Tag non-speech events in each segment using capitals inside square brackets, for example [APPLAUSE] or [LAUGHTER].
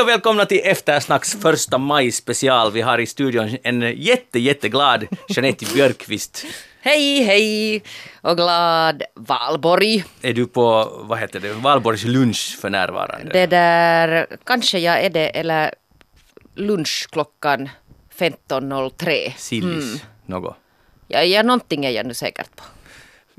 Hej och välkomna till Eftersnacks första maj special. Vi har i studion en jätte, jätteglad Jeanette Björkqvist. Hej, hej och glad valborg. Är du på, vad heter det, valborgs lunch för närvarande? Det där, kanske jag är det, eller lunch klockan 15.03. Sillis, något. Ja, ja, någonting är jag nu säkert på.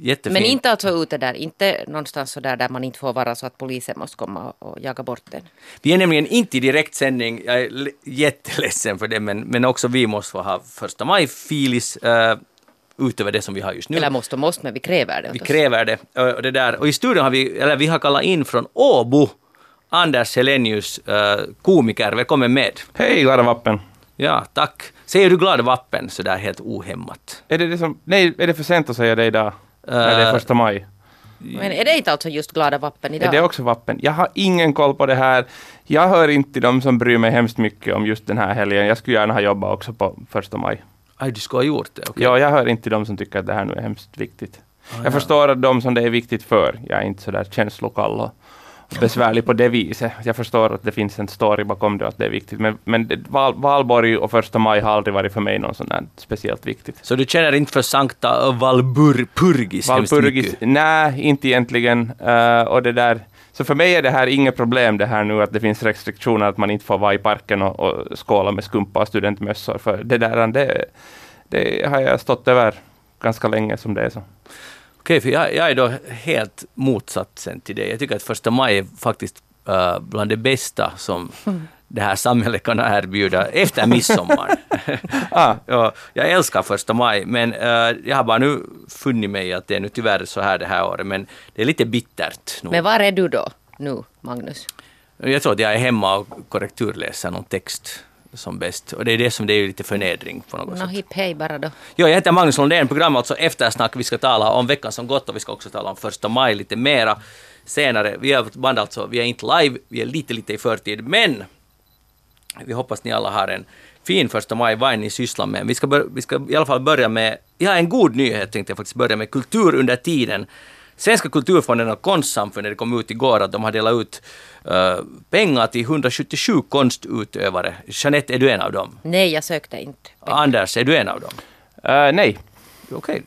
Jättefint. Men inte alltså ute där, inte någonstans så där, där man inte får vara så att polisen måste komma och jaga bort den. Vi är nämligen inte i direktsändning, jag är jätteledsen för det, men, men också vi måste få ha första maj-filis uh, utöver det som vi har just nu. Eller måste och måste, men vi kräver det. Vi kräver det. Och, och det där. och i studion har vi, eller vi har kallat in från Åbo, Anders Helenius, uh, komiker. Välkommen med. Hej glada vappen. Ja, tack. Säger du glad vappen sådär helt ohämmat? Är det, det som, nej, är det för sent att säga det idag? När det är Äh, första maj? Men är det inte alltså just glada vappen idag? Är det också vappen? Jag har ingen koll på det här. Jag hör inte till de som bryr mig hemskt mycket om just den här helgen. Jag skulle gärna ha jobbat också på första maj. Aj, du skulle ha gjort det? okej. Ja, jag hör inte till de som tycker att det här nu är hemskt viktigt. jag förstår att de som det är viktigt för, jag är inte sådär känslokall och besvärlig på det viset. Jag förstår att det finns en story bakom det och att det är viktigt. Men, men det, val, valborg och första maj har aldrig varit för mig någon sån där speciellt viktigt. Så du känner inte för Sankta Valburgis mycket? nej, inte egentligen. Eh, och det där, så för mig är det här inget problem det här nu att det finns restriktioner att man inte får vara i parken och, och skåla med skumpa och studentmössor. För det där, det, det har jag stått över ganska länge som det är så. Okej, för jag, jag är då helt motsatsen till det. Jag tycker att första maj är faktiskt uh, bland det bästa som [LAUGHS] det här samhället kan erbjuda efter midsommar. [LAUGHS] Ah, ja, jag älskar första maj, men uh, jag har bara nu funnit mig att det är nu tyvärr så här det här året, men det är lite bittert. nog. Men var är du då nu, Magnus? Jag tror att jag är hemma och korrekturläser någon text som bäst. Och det är det som det är lite förnedring på något Nå, sätt. hipp hej bara då. Jo, jag heter Magnus Lundén, program alltså Eftersnack. Vi ska tala om veckan som gått och vi ska också tala om första maj lite mera senare. Vi är band alltså, vi är inte live, vi är lite, lite i förtid, men vi hoppas ni alla har en fin första maj, vad ni sysslar med. Vi ska, vi ska i alla fall börja med, ja en god nyhet tänkte jag faktiskt börja med, kultur under tiden. Svenska kulturfonden och konstsamfundet det kom ut igår att de har delat ut eh, pengar till 177 konstutövare. Jeanette, är du en av dem? Nej, jag sökte inte. Anders, är du en av dem? eh, nej, Okej.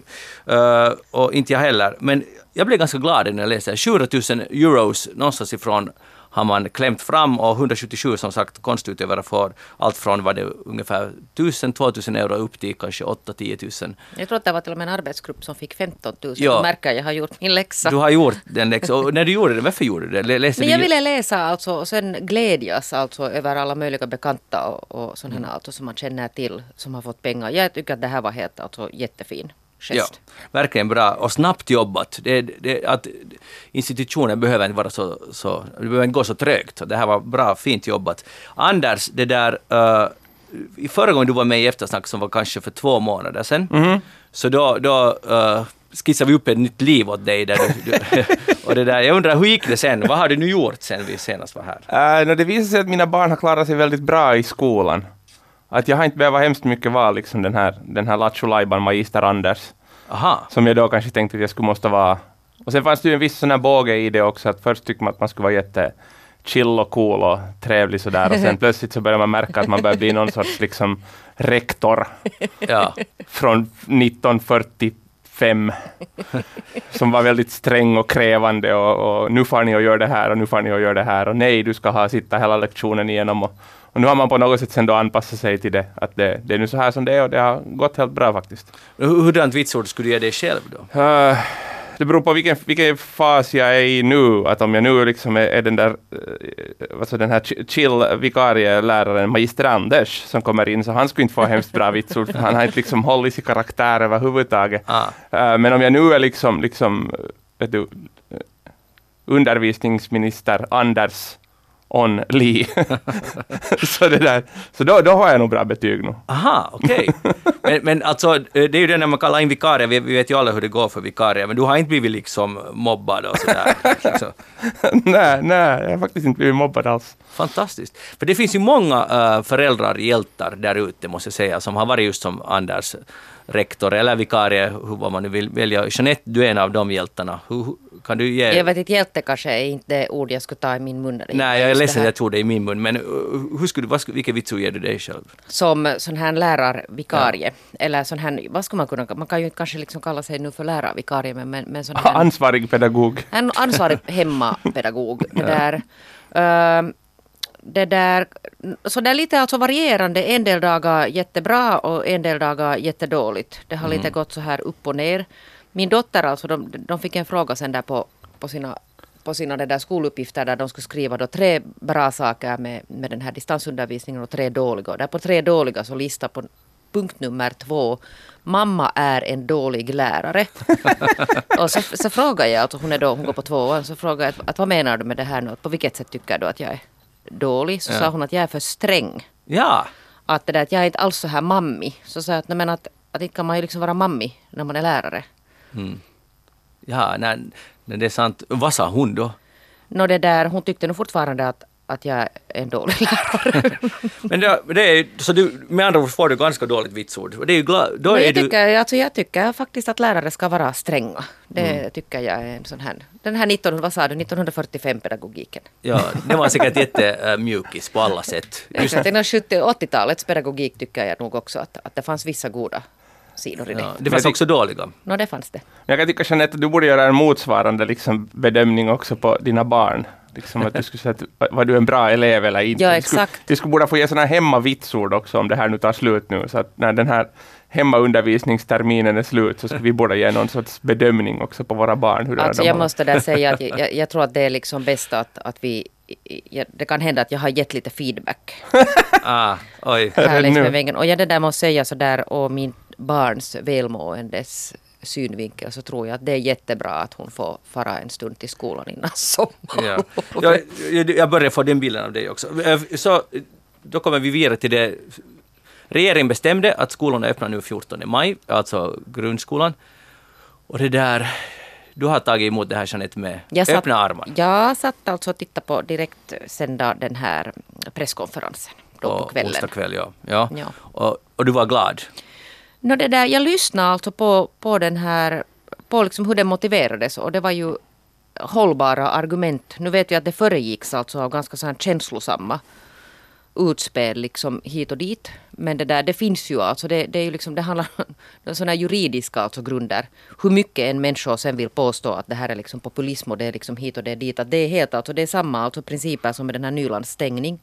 Eh, och inte jag heller. Men jag blev ganska glad när jag läste det. 700 000 euros någonstans ifrån har man klämt fram och 177 som sagt konstutövare får allt från vad det är, ungefär 1000-2000 euro upp till kanske 8-10 000. Jag tror att det var till och med en arbetsgrupp som fick 15 000. Ja. Du märker, jag har gjort min läxa. Du har gjort den läxan. Och när du gjorde det, varför gjorde du det? Lä- Läste Men jag ville läsa alltså och sen glädjas alltså över alla möjliga bekanta och, och sådana Mm. alltså som man känner till som har fått pengar. Jag tycker att det här var helt alltså jättefin Ja, gest. verkligen bra och snabbt jobbat. Det, det, att institutionen behöver inte vara så, så, det behöver inte gå så trögt. Det här var bra, fint jobbat. Anders, det där, uh, i förra gången du var med i Eftersnack som var kanske för två månader sedan, så då, då uh, skissade vi upp ett nytt liv åt dig. Där du, du, [LAUGHS] och det där, jag undrar, hur gick det sen? Vad har du nu gjort sen vi senast var här? Uh, no, det visar sig att mina barn har klarat sig väldigt bra i skolan. Att jag har inte behövt hemskt mycket vara liksom den här, den här Lattjo Lajban magister Anders. Aha, Som jag då kanske tänkte att jag skulle måste vara. Och sen fanns det ju en viss sån här båge i det också, att först tyckte man att man skulle vara jätte chill och cool och trevlig sådär och sen [LAUGHS] plötsligt så börjar man märka att man börjar bli någon sorts liksom rektor ja. från 1945 som var väldigt sträng och krävande och, och nu får ni och gör det här och nu får ni och gör det här och nej, du ska ha sitta hela lektionen igenom och, och nu har man på något sätt sen då anpassat sig till det, att det, det är nu så här som det är och det har gått helt bra faktiskt. Hur- Hurdant vitsord skulle du ge dig själv då? Uh, det beror på vilken, vilken fas jag är i nu. Att om jag nu liksom är, är den där, uh, alltså den här chi- chill vikarieläraren magister Anders som kommer in, så han skulle inte få hemskt bra vitsord, för han har inte liksom hållit sin karaktär överhuvudtaget. Ah. Uh, men om jag nu är liksom, liksom du, undervisningsminister Anders On Lee, [LAUGHS] så, det där, så då, då har jag nog bra betyg nu. Aha, okej. Men, men alltså, det är ju det när man kallar in vikarier, vi, vi vet ju alla hur det går för vikarier, men du har inte blivit liksom mobbad och sådär. Liksom. [LAUGHS] nej, nej, jag har faktiskt inte blivit mobbad alls. Fantastiskt. För det finns ju många uh, föräldrar, hjältar där ute, måste jag säga, som har varit just som Anders rektor eller vikarie, hur vad man nu vill välja. Jeanette, du är en av de hjältarna. Hur, kan du ge... Jag vet inte, hjälte kanske är inte det ord jag skulle ta i min mun. Nej, jag är ledsen att jag tog det i min mun, men uh, hur skulle, vad skulle, vilket vitsord ger du dig själv? Som sån här lärarvikarie. Eller sån här, vad ska man kunna, man kan ju inte kanske liksom kalla sig nu för lärarvikarie, men, men, men sån här... [LAUGHS] Ansvarig pedagog. En ansvarig hemmapedagog. [LAUGHS] Det där, ehm, det där, så det är lite alltså varierande. En del dagar jättebra och en del dagar jättedåligt. Det har lite gått så här upp och ner. Min dotter alltså, de, de fick en fråga sen där på, på sina på sina där skoluppgifter där de skulle skriva då tre bra saker med, med den här distansundervisningen och tre dåliga. Och där på tre dåliga så lista på punkt nummer två. Mamma är en dålig lärare. [LAUGHS] och så, så frågar jag, alltså hon, är då, hon går på tvåan, så frågar jag att, att vad menar du med det här nu? På vilket sätt tycker du att jag är dålig? Så Ja. sa hon att jag är för sträng. Ja, Att det där att jag är inte alls så här mammig. Så sa jag att, men att, att inte kan man ju liksom vara mammig när man är lärare. ja nej, nej, det är sant. Vad sa hon då? Nå det där, hon tyckte nog fortfarande att, att jag är en dålig lärare. [LAUGHS] Men det, det är, så du, med andra ord får du ganska dåligt vitsord. Det är ju gla, då Men är jag, du, tycker, alltså jag tycker faktiskt att lärare ska vara stränga. Det Mm. tycker jag är en sån här... Den här 19, vad sa du, 1945-pedagogiken. ja, det var säkert jättemjukis på alla sätt. [LAUGHS] Just, Just, den 70 och 80-talets pedagogik tycker jag nog också att, att det fanns vissa goda sidor i det. ja, det fanns också dåliga. Nå, det fanns det. Jag kan tycka Jeanette att du borde göra en motsvarande liksom, bedömning också på dina barn. Liksom att du skulle säga att var du en bra elev eller inte. Ja, Du skulle, exakt. du skulle borde få ge sådana här hemmavitsord också om det här nu tar slut nu. Så att när den här hemmaundervisningsterminen är slut så ska vi borde ge någon sorts bedömning också på våra barn. Hur Alltså jag har- måste där säga att jag, jag, jag tror att det är liksom bäst att, att vi... Jag, det kan hända att jag har gett lite feedback [LAUGHS] Ah, oj. här längs nu. med väggen. Och jag det där måste säga så där och min barns välmåendes synvinkel så tror jag att det är jättebra att hon får fara en stund till skolan innan [LAUGHS] sommar. Ja. Jag, jag, jag börjar få den bilden av dig också. Eh, Så då kommer vi vidare till det. Regeringen bestämde att skolorna öppnar nu 14 maj, alltså grundskolan. Och det där, du har tagit emot det här Jeanette med Jag satt- öppna armar. Jag satt alltså och tittade på direkt sända den här presskonferensen då på Och kvällen. onsdag kväll, ja. ja. Ja. Och, och du var glad. No, det där, jag lyssnade alltså på, på den här, på liksom hur det motiverades och det var ju hållbara argument. Nu vet jag att det föregicks alltså av ganska så här känslosamma utspel liksom hit och dit. Men det där, det finns ju alltså, det, det är ju liksom, det handlar om [LAUGHS] sådana juridiska alltså grunder. Hur mycket en människa sen vill påstå att det här är liksom populism och det är liksom hit och det är dit. Att det är helt alltså, det är samma alltså principer som med den här Nylandsstängning.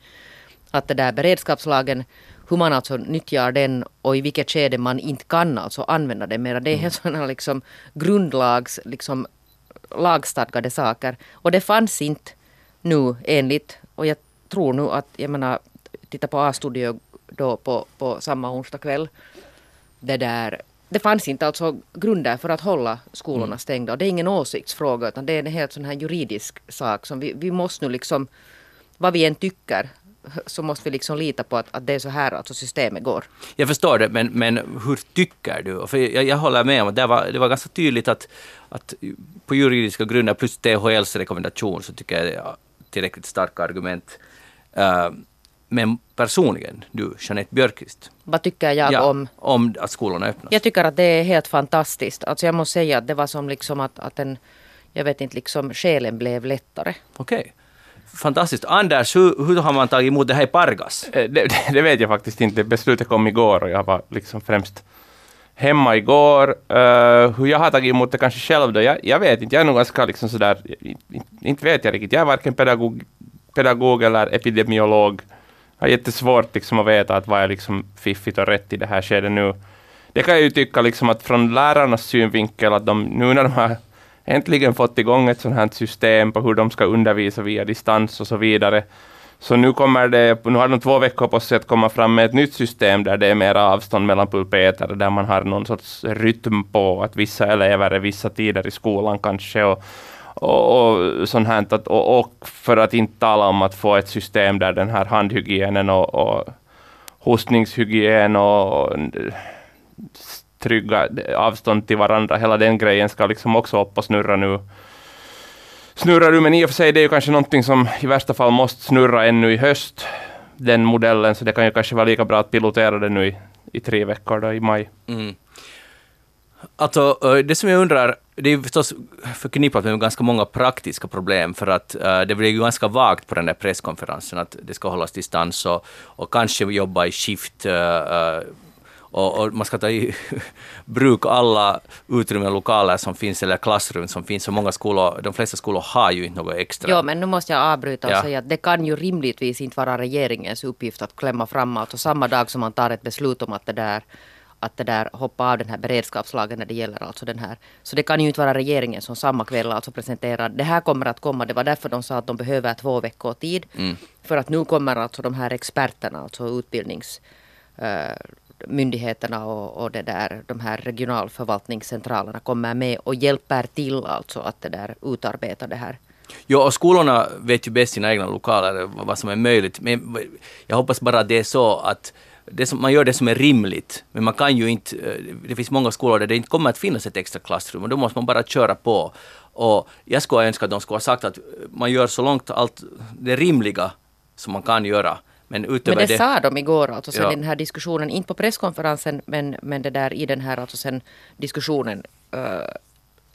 Att det där beredskapslagen, hur man alltså nyttjar den och i vilket skede man inte kan alltså använda den mera. Det är helt sådana liksom grundlags, liksom lagstadgade saker. Och det fanns inte nu enligt, och jag tror nu att, jag menar, titta på A-studio då på, på samma onsdag kväll. Det där, det fanns inte alltså grunder för att hålla skolorna stängda. Och det är ingen åsiktsfråga utan det är en helt sån här juridisk sak som vi, vi måste nu liksom, vad vi än tycker, så måste vi liksom lita på att, att det är så här alltså systemet går. Jag förstår det, men, men hur tycker du? För jag, jag håller med om att det var, det var ganska tydligt att, att på juridiska grunder plus THLs rekommendation så tycker jag det är tillräckligt starka argument. Eh, men personligen, du, Jeanette Björkqvist, Vad tycker jag ja, om om att skolorna öppnas? Jag tycker att det är helt fantastiskt. Alltså jag måste säga att det var som liksom att, att en, jag vet inte, liksom själen blev lättare. Okej. Fantastiskt. Anders, hur, hur har man tagit emot det här i Pargas? Eh, det, det, [LAUGHS] det vet jag faktiskt inte. Beslutet kom igår och jag var liksom främst hemma igår. Uh, hur jag har tagit emot det kanske själv då, jag, jag vet inte. Jag är nog ganska liksom sådär, inte, inte vet jag riktigt. Jag är varken pedagog, pedagog eller epidemiolog. Jag har jättesvårt liksom att veta att vad är liksom fiffigt och rätt i det här skedet nu. Det kan jag ju tycka liksom att från lärarnas synvinkel att de nu när de har äntligen fått igång ett sånt här system på hur de ska undervisa via distans och så vidare. Så nu kommer det, nu har de två veckor på sig att komma fram med ett nytt system där det är mer avstånd mellan pulpeter, där man har någon sorts rytm på att vissa elever är vissa tider i skolan kanske och, och, och sånt här. Att, och, och för att inte tala om att få ett system där den här handhygienen och, och hostningshygien och trygga avstånd till varandra, hela den grejen ska liksom också upp och snurra nu. Snurrar du, men i och för sig det är ju kanske någonting som i värsta fall måste snurra ännu i höst, den modellen, så det kan ju kanske vara lika bra att pilotera det nu i, i tre veckor då i maj. Mm. Alltså, eh, det som jag undrar, det är förstås förknippat med ganska många praktiska problem, för att uh, det blev ju ganska vagt på den där presskonferensen, att det ska hållas distans och, och kanske jobba i skift. Uh, uh, och, och, man ska ta i [LAUGHS] bruk alla utrymmen och lokaler som finns, eller klassrum som finns. Så många skolor, de flesta skolor har ju inte något extra. Ja, men nu måste jag avbryta och ja. säga att det kan ju rimligtvis inte vara regeringens uppgift att klämma fram alltså samma dag som man tar ett beslut om att det där att det där hoppa av den här beredskapslagen när det gäller alltså den här. Så det kan ju inte vara regeringen som samma kväll alltså presenterar det här kommer att komma. Det var därför de sa att de behöver två veckor tid. Mm. För att nu kommer alltså de här experterna, alltså utbildnings uh, myndigheterna och, och det där, de här regionalförvaltningscentralerna kommer med och hjälper till alltså att det där utarbeta det här. Jo, och skolorna vet ju bäst sina egna lokaler, vad som är möjligt. Men jag hoppas bara att det är så att det som, man gör det som är rimligt, men man kan ju inte... Eh, det finns många skolor där det inte kommer att finnas ett extra klassrum och då måste man bara köra på. Och jag skulle önska att de skulle ha sagt att man gör så långt allt det rimliga som man kan göra. Men, utöver men det, det sa de igår, alltså sen ja. i den här diskussionen, inte på presskonferensen, men, men det där i den här alltså sen diskussionen uh,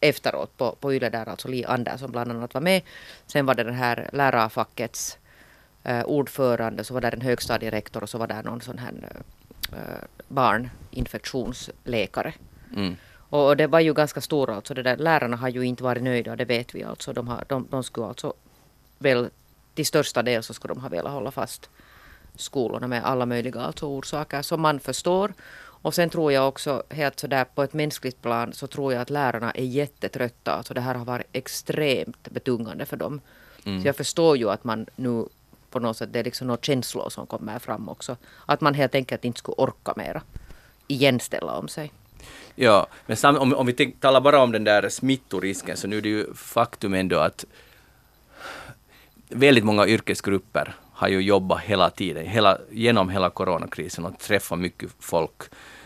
efteråt på, på YLE där alltså Li Andersson bland annat var med. Sen var det den här lärarfackets uh, ordförande, så var där en högstadierektor och så var där någon sån här uh, barninfektionsläkare. Mm. Och det var ju ganska stora, alltså det där, lärarna har ju inte varit nöjda, det vet vi alltså. De, har, de, de skulle alltså väl till största del så skulle de ha velat hålla fast skolorna med alla möjliga alltså orsaker som man förstår. Och sen tror jag också helt sådär på ett mänskligt plan så tror jag att lärarna är jättetrötta. Alltså det här har varit extremt betungande för dem. Mm. Så jag förstår ju att man nu på något sätt, det är liksom några känslor som kommer fram också. Att man helt enkelt inte skulle orka mera igenställa om sig. Ja, men sam, om, om vi talar bara om den där smittorisken så nu är det ju faktum ändå att väldigt många yrkesgrupper har ju jobbat hela tiden, hela, genom hela coronakrisen och träffat mycket folk.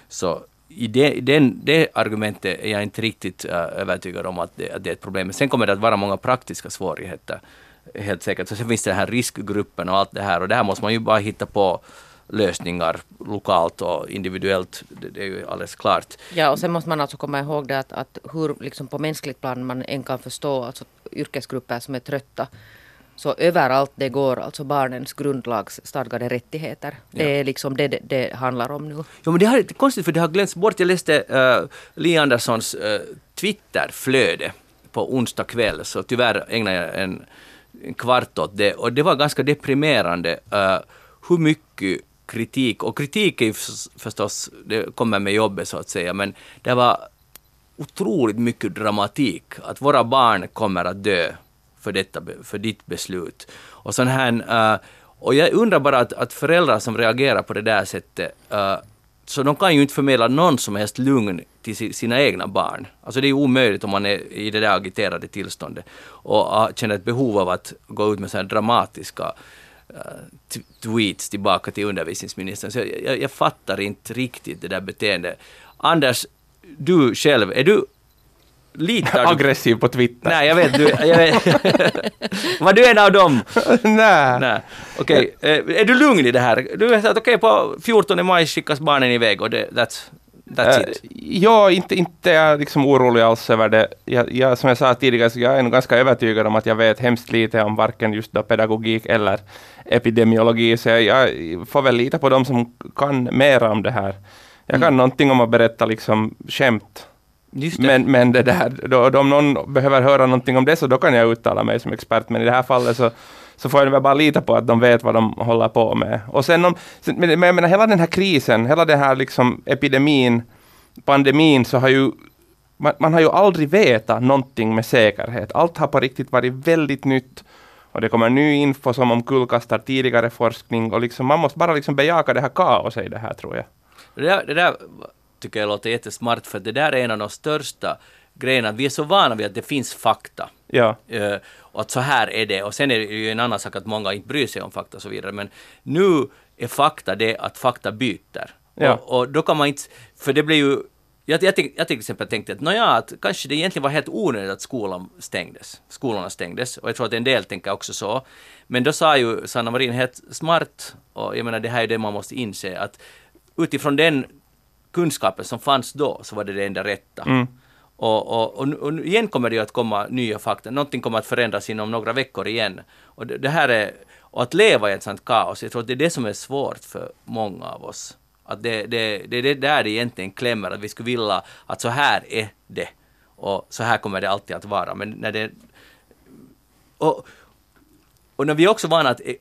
Så i det, den, det argumentet är jag inte riktigt uh, övertygad om att det, att det, är ett problem. Men sen kommer det att vara många praktiska svårigheter, helt säkert. Så sen finns det den här riskgruppen och allt det här och det här måste man ju bara hitta på lösningar lokalt och individuellt. Det, det, är ju alldeles klart. Ja, och sen måste man alltså komma ihåg det att, att hur liksom på mänskligt plan man än kan förstå alltså yrkesgrupper som är trötta så överallt det går alltså barnens grundlagsstadgade rättigheter. Det ja. är liksom det, det det handlar om nu. Jo men det, har, det är konstigt för det har glömts bort. Jag läste uh, Li Anderssons uh, Twitterflöde på onsdag kväll så tyvärr ägnade jag en, en kvart åt det och det var ganska deprimerande uh, hur mycket kritik, och kritik är ju förstås, det kommer med jobbet så att säga, men det var otroligt mycket dramatik, att våra barn kommer att dö för, detta, för ditt beslut. Och, sån här, uh, och jag undrar bara att, att föräldrar som reagerar på det där sättet, uh, så de kan ju inte förmedla någon som helst lugn till sina egna barn. Alltså det är omöjligt om man är i det där agiterade tillståndet och uh, känner ett behov av att gå ut med sådana dramatiska uh, tweets tillbaka till undervisningsministern. Så jag, jag, jag fattar inte riktigt det där beteendet. Anders, du själv, är du Litar [LAUGHS] du? Aggressiv på Twitter. Nej, jag vet. Du, jag vet. [LAUGHS] Var du en av dem? [LAUGHS] Nej. Nej. Okej, okay. Eh, är du lugn i det här? Du vet att okej, okay, på 14 maj skickas barnen iväg och det, that's, that's uh, it. Ja, inte, inte är jag liksom orolig alls över det. Jag, jag, som jag sa tidigare, så jag är nog ganska övertygad om att jag vet hemskt lite om varken just då pedagogik eller epidemiologi, så jag, jag får väl lita på dem som kan mera om det här. Jag kan mm. någonting om att berätta liksom skämt men, men det där, då, då, om någon behöver höra någonting om det så då kan jag uttala mig som expert, men i det här fallet så, så får jag väl bara lita på att de vet vad de håller på med. Och sen om, men jag menar hela den här krisen, hela den här liksom epidemin, pandemin, så har ju man, man har ju aldrig vetat någonting med säkerhet. Allt har på riktigt varit väldigt nytt och det kommer ny info som omkullkastar tidigare forskning och liksom, man måste bara liksom bejaka det här kaoset i det här tror jag. Det där, det där tycker jag låter jättesmart för det där är en av de största grejerna. Vi är så vana vid att det finns fakta. Ja. Uh, och att så här är det. Och sen är det ju en annan sak att många inte bryr sig om fakta och så vidare. Men nu är fakta det att fakta byter. Ja. Och, och, då kan man inte, för det blir ju jag, jag, jag till exempel tänkte att, nåja, att kanske det egentligen var helt onödigt att skolan stängdes. Skolorna stängdes. Och jag tror att en del tänker också så. Men då sa ju Sanna Marin helt smart, och jag menar det här är det man måste inse, att utifrån den kunskapen som fanns då så var det det enda rätta. Mm. Och, och, och, och igen kommer det ju att komma nya fakta. Någonting kommer att förändras inom några veckor igen. Och det, det här är, och att leva i ett sånt kaos, jag tror att det är det som är svårt för många av oss. Att det, det, det är det där det egentligen klämmer, att vi skulle vilja att så här är det. Och så här kommer det alltid att vara. Men när det... Och, och när vi är också vana att... eh,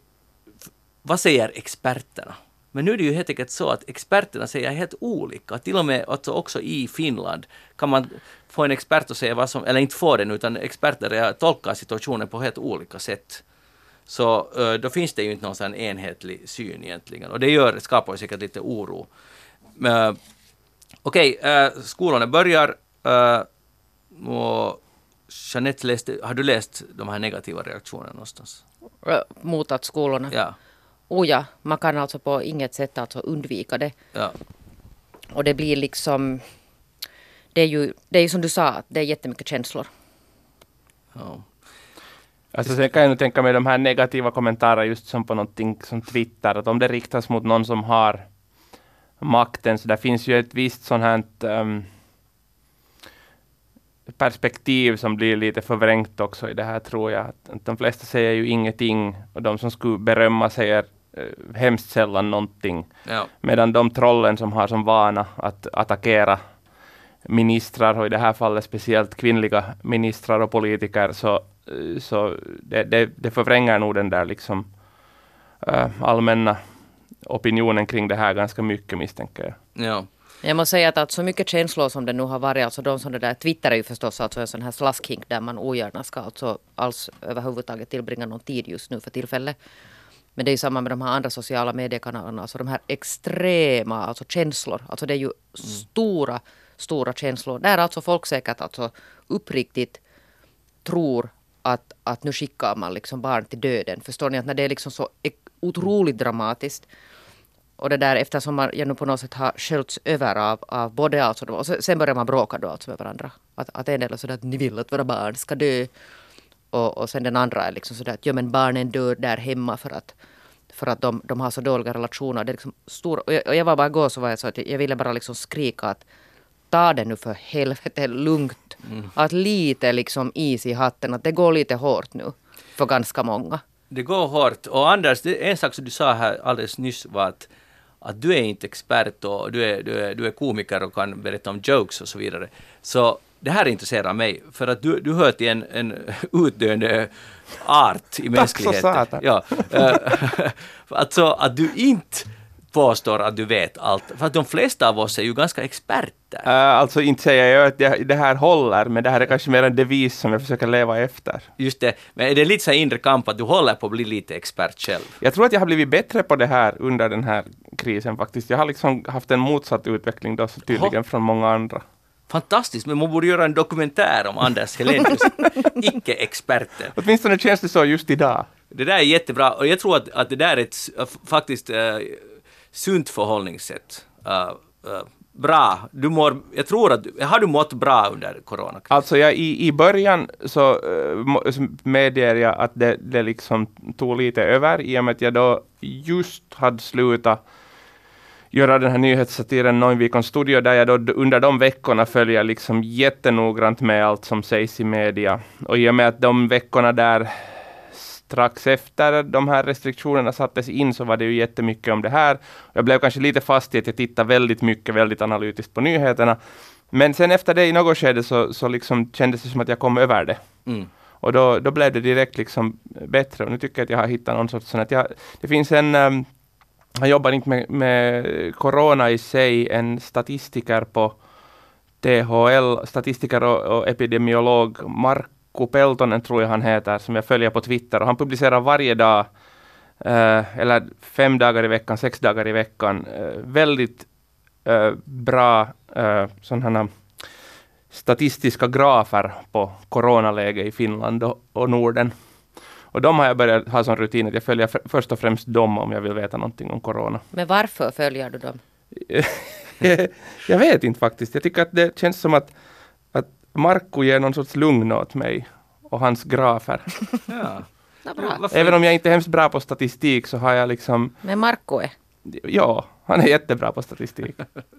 Vad säger experterna? Men nu är det ju helt enkelt så att experterna säger helt olika. Till och med alltså också i Finland kan man få en expert att säga vad som, eller inte få den, utan experter tolkar situationen på helt olika sätt. Så då finns det ju inte någon sån enhetlig syn egentligen. Och det gör, skapar ju säkert lite oro. Okej, eh, skolorna börjar. och Jeanette, läste, har du läst de här negativa reaktionerna någonstans? Mot att skolorna... Ja. Oh ja, man kan alltså på inget sätt alltså undvika det. ja. Och det blir liksom... Det är ju, det är som du sa, det är jättemycket känslor. ja. Alltså sen kan jag nu tänka mig de här negativa kommentarer just som på någonting som Twitter, att om det riktas mot någon som har makten, så där finns ju ett visst sånt här ehm, perspektiv som blir lite förvrängt också i det här tror jag. Att, de flesta säger ju ingenting och de som skulle berömma säger hemskt sällan någonting. ja. Medan de trollen som har som vana att attackera ministrar och i det här fallet speciellt kvinnliga ministrar och politiker så, eh, så det, det, det förvränger nog den där liksom äh, allmänna opinionen kring det här ganska mycket misstänker jag. ja. Jag måste säga att, att så mycket känslor som det nu har varit, alltså de som det där, Twitter är ju förstås alltså en sån här slaskhink där man ogärna ska alltså alls överhuvudtaget tillbringa någon tid just nu för tillfället. Men det är ju samma med de här andra sociala mediekanalerna, alltså de här extrema alltså känslor, alltså det är ju stora, stora känslor. Där alltså folk säkert alltså uppriktigt tror att, att nu skickar man liksom barn till döden. Förstår ni? Att när det är liksom så otroligt dramatiskt. Och det där eftersom man jag nu på något sätt har sköljts över av, av både alltså, då- och sen sen börjar man bråka då alltså med varandra. Att, att en del är sådär att ni vill att våra barn ska dö. Och, och sen den andra är liksom sådär att ja men barnen dör där hemma för att för att de, de har så dåliga relationer. Det är liksom stor, och, jag, och jag var bara igår så var jag så att jag, jag ville bara liksom skrika att ta det nu för helvete lugnt. Att lite liksom is i hatten, att det går lite hårt nu för ganska många. Det går hårt. Och Anders, det, en sak som du sa här alldeles nyss var att, att du är inte expert och du är, du, är, du är komiker och kan berätta om jokes och så vidare. Så det här intresserar mig, för att du, du hör till en, en [LAUGHS] utdöende art i så mänskligheten. satan. Ja, eh, [LAUGHS] alltså att du inte påstår att du vet allt. För att de flesta av oss är ju ganska experter. Äh, alltså inte säger jag att det, det här håller, men det här är kanske mer en devis som jag försöker leva efter. Just det, men är det lite så inre kamp att du håller på att bli lite expert själv? Jag tror att jag har blivit bättre på det här under den här krisen faktiskt. Jag har liksom haft en motsatt utveckling då så tydligen Jaha. från många andra. Fantastiskt, men man borde göra en dokumentär om Anders Helenius, [LAUGHS] icke-experten. Åtminstone känns det så just idag. Det där är jättebra och jag tror att, att det där är ett faktiskt uh, sunt förhållningssätt. Uh, uh, bra, du mår, jag tror att, har du mått bra under coronakrisen? Alltså jag, i, i början så så medger jag att det, det liksom tog lite över i och med att jag då just hade slutat göra den här nyhetssatiren Noinvikon studio där jag då under de veckorna följer liksom jättenoggrant med allt som sägs i media. Och i och med att de veckorna där strax efter de här restriktionerna sattes in så var det ju jättemycket om det här. Jag blev kanske lite fast i att jag tittade väldigt mycket, väldigt analytiskt på nyheterna. Men sen efter det i något skede så, så liksom kändes det som att jag kom över det. Mm. Och då, då blev det direkt liksom bättre. Och nu tycker jag att jag har hittat någon sorts sån att jag, det finns en, um, han jobbar inte med, med corona i sig, en statistiker på THL, statistiker och, och epidemiolog, Markku Peltonen tror jag han heter, som jag följer på Twitter. Och han publicerar varje dag, eh, eller fem dagar i veckan, sex dagar i veckan, eh, väldigt eh, bra eh, sådana statistiska grafer på coronaläge i Finland och, och Norden. Och de har jag börjat ha som rutin att jag följer först och främst dem om jag vill veta någonting om corona. Men varför följer du dem? [LAUGHS] jag vet inte faktiskt. Jag tycker att det känns som att, att Markku ger någon sorts lugn åt mig och hans grafer. [LAUGHS] Ja. Ja, Även om jag inte är hemskt bra på statistik så har jag liksom, Men Marco är. ja, han är jättebra på statistik.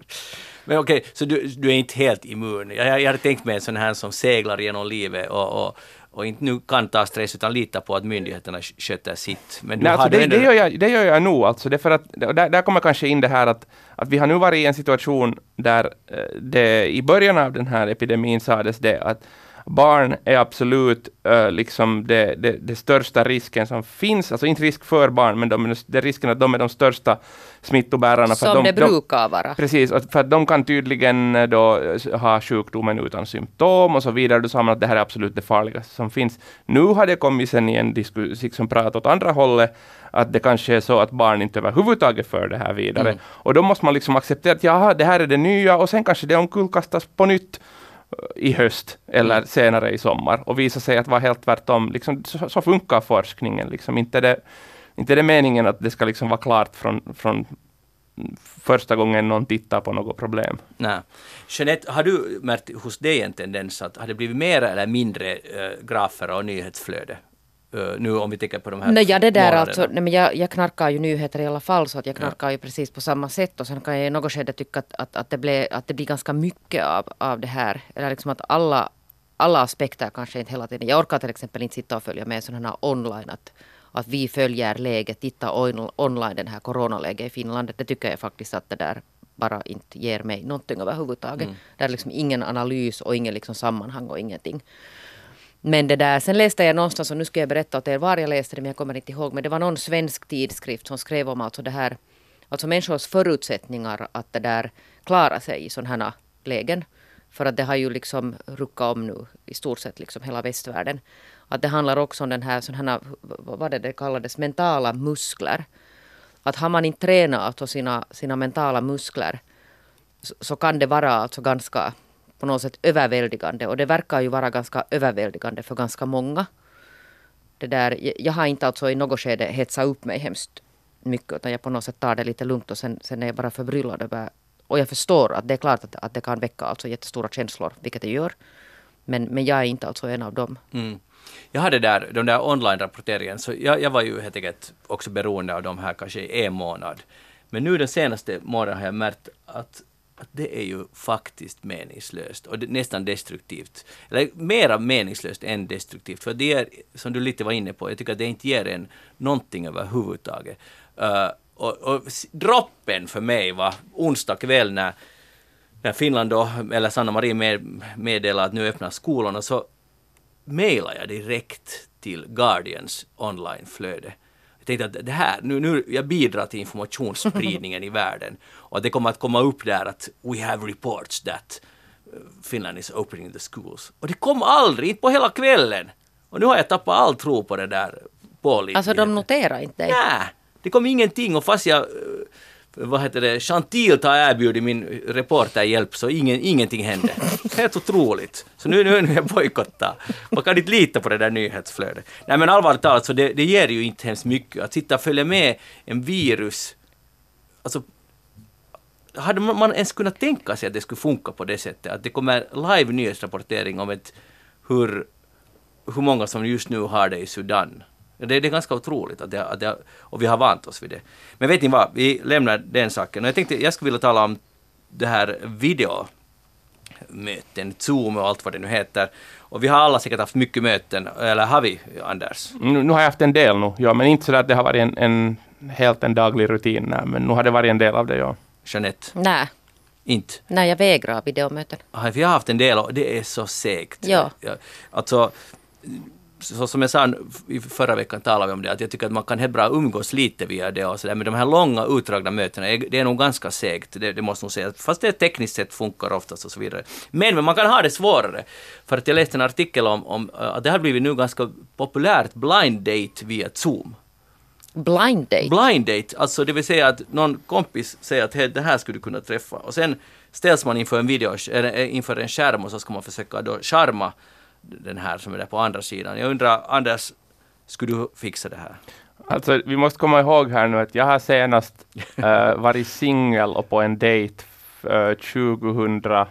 [LAUGHS] Men okej, så du, du är inte helt immun. Jag, jag hade tänkt mig en sån här som seglar genom livet och, och, och inte nu kan ta stress utan lita på att myndigheterna sk- sköter sitt. Men du Nej, alltså det, det, gör jag, det gör jag nog. Alltså det för att, där, där kommer kanske in det här att, att vi har nu varit i en situation där eh, det i början av den här epidemin sades det att barn är absolut eh, liksom det, det, det största risken som finns, alltså inte risk för barn, men de, det risken att de är de största smittobärarna. för Som de, det de, brukar vara. Precis, för att de kan tydligen eh, då ha sjukdomen utan symptom och så vidare. Då sa man att det här är absolut det farligaste som finns. Nu har det kommit sen i en diskussion prat åt andra hållet, att det kanske är så att barn inte överhuvudtaget för det här vidare. Mm. Och då måste man liksom acceptera att jaha, det här är det nya och sen kanske det omkullkastas på nytt i höst eller Mm. senare i sommar och visa sig att vara helt tvärtom. Liksom, så, så funkar forskningen. Liksom. Inte, är det, inte det meningen att det ska liksom vara klart från, från första gången någon tittar på något problem. Nej. Jeanette, har du märkt hos dig en tendens att har det blivit mer eller mindre äh, grafer och nyhetsflöde? Äh, nu om vi tänker på de här Nej, ja, det där månaderna. alltså, nej, men jag, jag knarkar ju nyheter i alla fall så att jag knarkar ju precis på samma sätt och sen kan jag i något skede tycka att, att, att, det, blev, att det blir ganska mycket av, av det här. Eller liksom att alla, alla aspekter kanske inte hela tiden. Jag orkar till exempel inte sitta och följa med sådana här online att, att vi följer läget, titta on, online den här coronaläget i Finland. Det tycker jag faktiskt att det där bara inte ger mig någonting överhuvudtaget. Mm. Det är liksom ingen analys och ingen liksom sammanhang och ingenting. Men det där, sen läste jag någonstans, och nu ska jag berätta åt er var jag läste det, men jag kommer inte ihåg. Men det var någon svensk tidskrift som skrev om alltså det här, alltså människors förutsättningar att det där klara sig i sådana här lägen. För att det har ju liksom ruckat om nu i stort sett liksom hela västvärlden. Att det handlar också om den här, sådana här vad var det det kallades, mentala muskler. Att har man inte tränat alltså sina, sina mentala muskler så, så kan det vara alltså ganska på något sätt överväldigande. Och det verkar ju vara ganska överväldigande för ganska många. Det där, jag- har inte alltså i något skede hetsat upp mig hemskt mycket utan jag på något sätt tar det lite lugnt och sen, sen är jag bara förbryllad över och jag förstår att det är klart att, att det kan väcka alltså jättestora känslor, vilket det gör. Men, men jag är inte alltså en av dem. Mm. Jag hade där, de där online-rapporteringen, så jag, jag var ju helt enkelt också beroende av de här kanske i en månad. Men nu den senaste månaden har jag märkt att, att det är ju faktiskt meningslöst och nästan destruktivt. Eller mera meningslöst än destruktivt, för det är, som du lite var inne på, jag tycker att det inte ger en någonting överhuvudtaget. Uh, och, och droppen för mig var onsdag kväll när när Finland då, eller Sanna Marin med, meddelade att nu öppnar skolorna, så mejlade jag direkt till Guardians onlineflöde. Jag tänkte att det här, nu, nu jag bidrar till informationsspridningen i [LAUGHS] världen. Och att det kommer att komma upp där att we have reports that uh, Finland is opening the schools. Och det kom aldrig, inte på hela kvällen. Och nu har jag tappat all tro på det där pålitligheten. Alltså de noterar inte dig. Nej, det kom ingenting och fast jag eh, vad heter det, Chantil har erbjudit min reporter hjälp, så ingen, ingenting hände. Helt otroligt. Så nu, nu, nu är jag bojkottad. Man kan inte lita på det där nyhetsflödet. Nej men allvarligt talat så det, det ger ju inte hemskt mycket. Att sitta och följa med en virus. Alltså, hade man man ens kunnat tänka sig att det skulle funka på det sättet? Att det kommer live nyhetsrapportering om ett, hur, hur många som just nu har det i Sudan. Det, det är ganska otroligt att det, att det, och vi har vant oss vid det. Men vet ni vad, vi lämnar den saken. Jag tänkte jag skulle vilja tala om det här videomöten, Zoom och allt vad det nu heter. Och vi har alla säkert haft mycket möten, eller har vi, Anders? Nu, nu har jag haft en del nu, ja, men inte så att det har varit en, en helt en daglig rutin, nej, men nu har det varit en del av det, ja. Jeanette? Nej, Inte? nej jag vägrar videomöten. Ja, Vi har haft en del och det är så segt. Ja. Alltså, så som jag sa i förra veckan talade vi om det, att jag tycker att man kan helt bra umgås lite via det och så där, men de här långa utdragna mötena, det är nog ganska segt, det, det måste nog säga. Fast det tekniskt sett funkar oftast och så vidare. Men, men man kan ha det svårare. För att jag läste en artikel om, om äh, att det har blivit nu ganska populärt blind date via Zoom. Blind date. Blind date, alltså det vill säga att någon kompis säger att "Hej, det här skulle du kunna träffa och sen ställs man inför en video, eh, inför en skärm och så ska man försöka då charma den här som är där på andra sidan. Jag undrar, Anders, skulle du fixa det här? Alltså, vi måste komma ihåg här nu att jag har senast uh, [LAUGHS] varit singel och på en dejt uh, 2001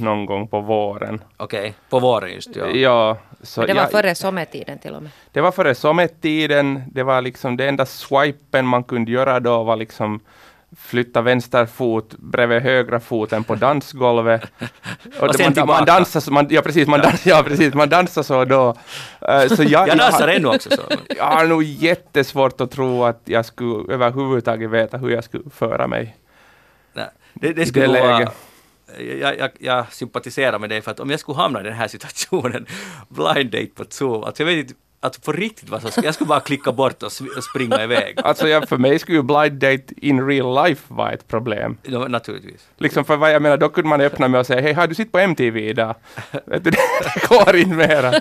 någon gång på våren. Okej, på våren just ja. Ja, så Men det var jag, före sommartiden till och med. det var före sommartiden. Det var liksom det enda swipen man kunde göra då var liksom flytta vänster fot bredvid högra foten på dansgolvet. [LAUGHS] Och sen man, tillbaka. man dansar så, man, ja precis, man, dans, ja, precis, man dansar så då. Eh, så jag, Jag dansar har- ännu också så. [LAUGHS] jag har nog jättesvårt att tro att jag skulle överhuvudtaget veta hur jag skulle föra mig. Nej, det, det skulle det vara, jag, jag, jag sympatiserar med dig för att om jag skulle hamna i den här situationen, [LAUGHS] blind date på Zoom, alltså jag vet inte att på riktigt vad som ska, jag skulle bara klicka bort och, springa iväg. Alltså jag, för mig skulle ju blind date in real life vara ett problem. Ja, naturligtvis. Liksom för vad jag menar, då kunde man öppna med och säga hej, har du sitt på MTV idag? [LAUGHS] Vet du, det går inte mera.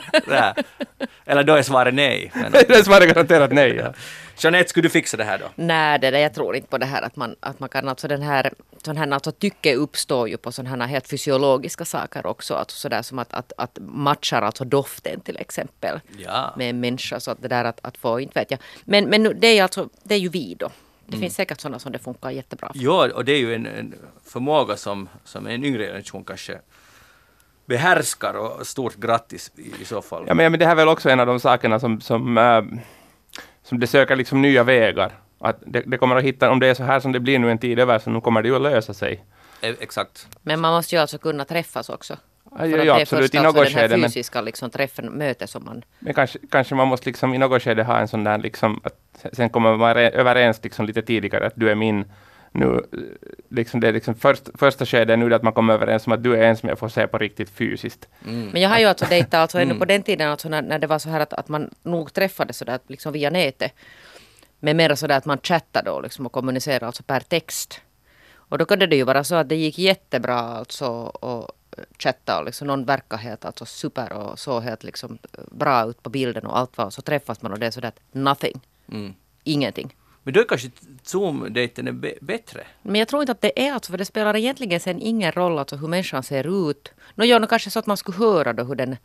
Eller då är svaret nej. Men, [LAUGHS] Det svarar garanterat nej. Ja. Jeanette, skulle du fixa det här då? Nej, det där, jag tror inte på det här att man, att man kan alltså den här, sån här alltså tycke uppstår ju på sådana här helt fysiologiska saker också. Alltså sådär som att, att, att matchar alltså doften till exempel Ja. med en människa. Så att det där att, att få, inte vet jag. Men, men det är alltså, det är ju vi då. Det finns säkert sådana som det funkar jättebra för. Ja, och det är ju en, en förmåga som, som en yngre generation kanske behärskar och stort grattis i, i så fall. Ja, men, men det här är väl också en av de sakerna som, som, äh, som det söker liksom nya vägar. Att det, det kommer att hitta, om det är så här som det blir nu en tid över, så nu kommer det ju att lösa sig. E- Exakt. Men man måste ju alltså kunna träffas också. Ja, För ja, att ja det är absolut, först i alltså något den här skede. Men, fysiska liksom, träffen, mötet som man... men kanske, kanske man måste liksom i något skede ha en sån där liksom, att sen kommer man re- överens liksom lite tidigare att du är min nu, liksom det är liksom först, första skedet nu är att man kommer överens om att du är en som jag får se på riktigt fysiskt. Mm. Men jag har ju alltså dejtat alltså ännu Mm. på den tiden alltså när, när det var så här att, att man nog träffades sådär liksom via nätet. Men mer sådär att man chattade och, liksom och kommunicerade alltså per text. Och då kunde det ju vara så att det gick jättebra alltså och chatta och liksom någon verkar helt alltså super och så helt liksom bra ut på bilden och allt var så träffas man och det är sådär nothing. Mm. Ingenting. Men då är kanske Zoom-dejten är bättre. Men jag tror inte att det är alltså, för det spelar egentligen sen ingen roll alltså hur människan ser ut. Nå, ja, kanske så att man skulle höra då hur den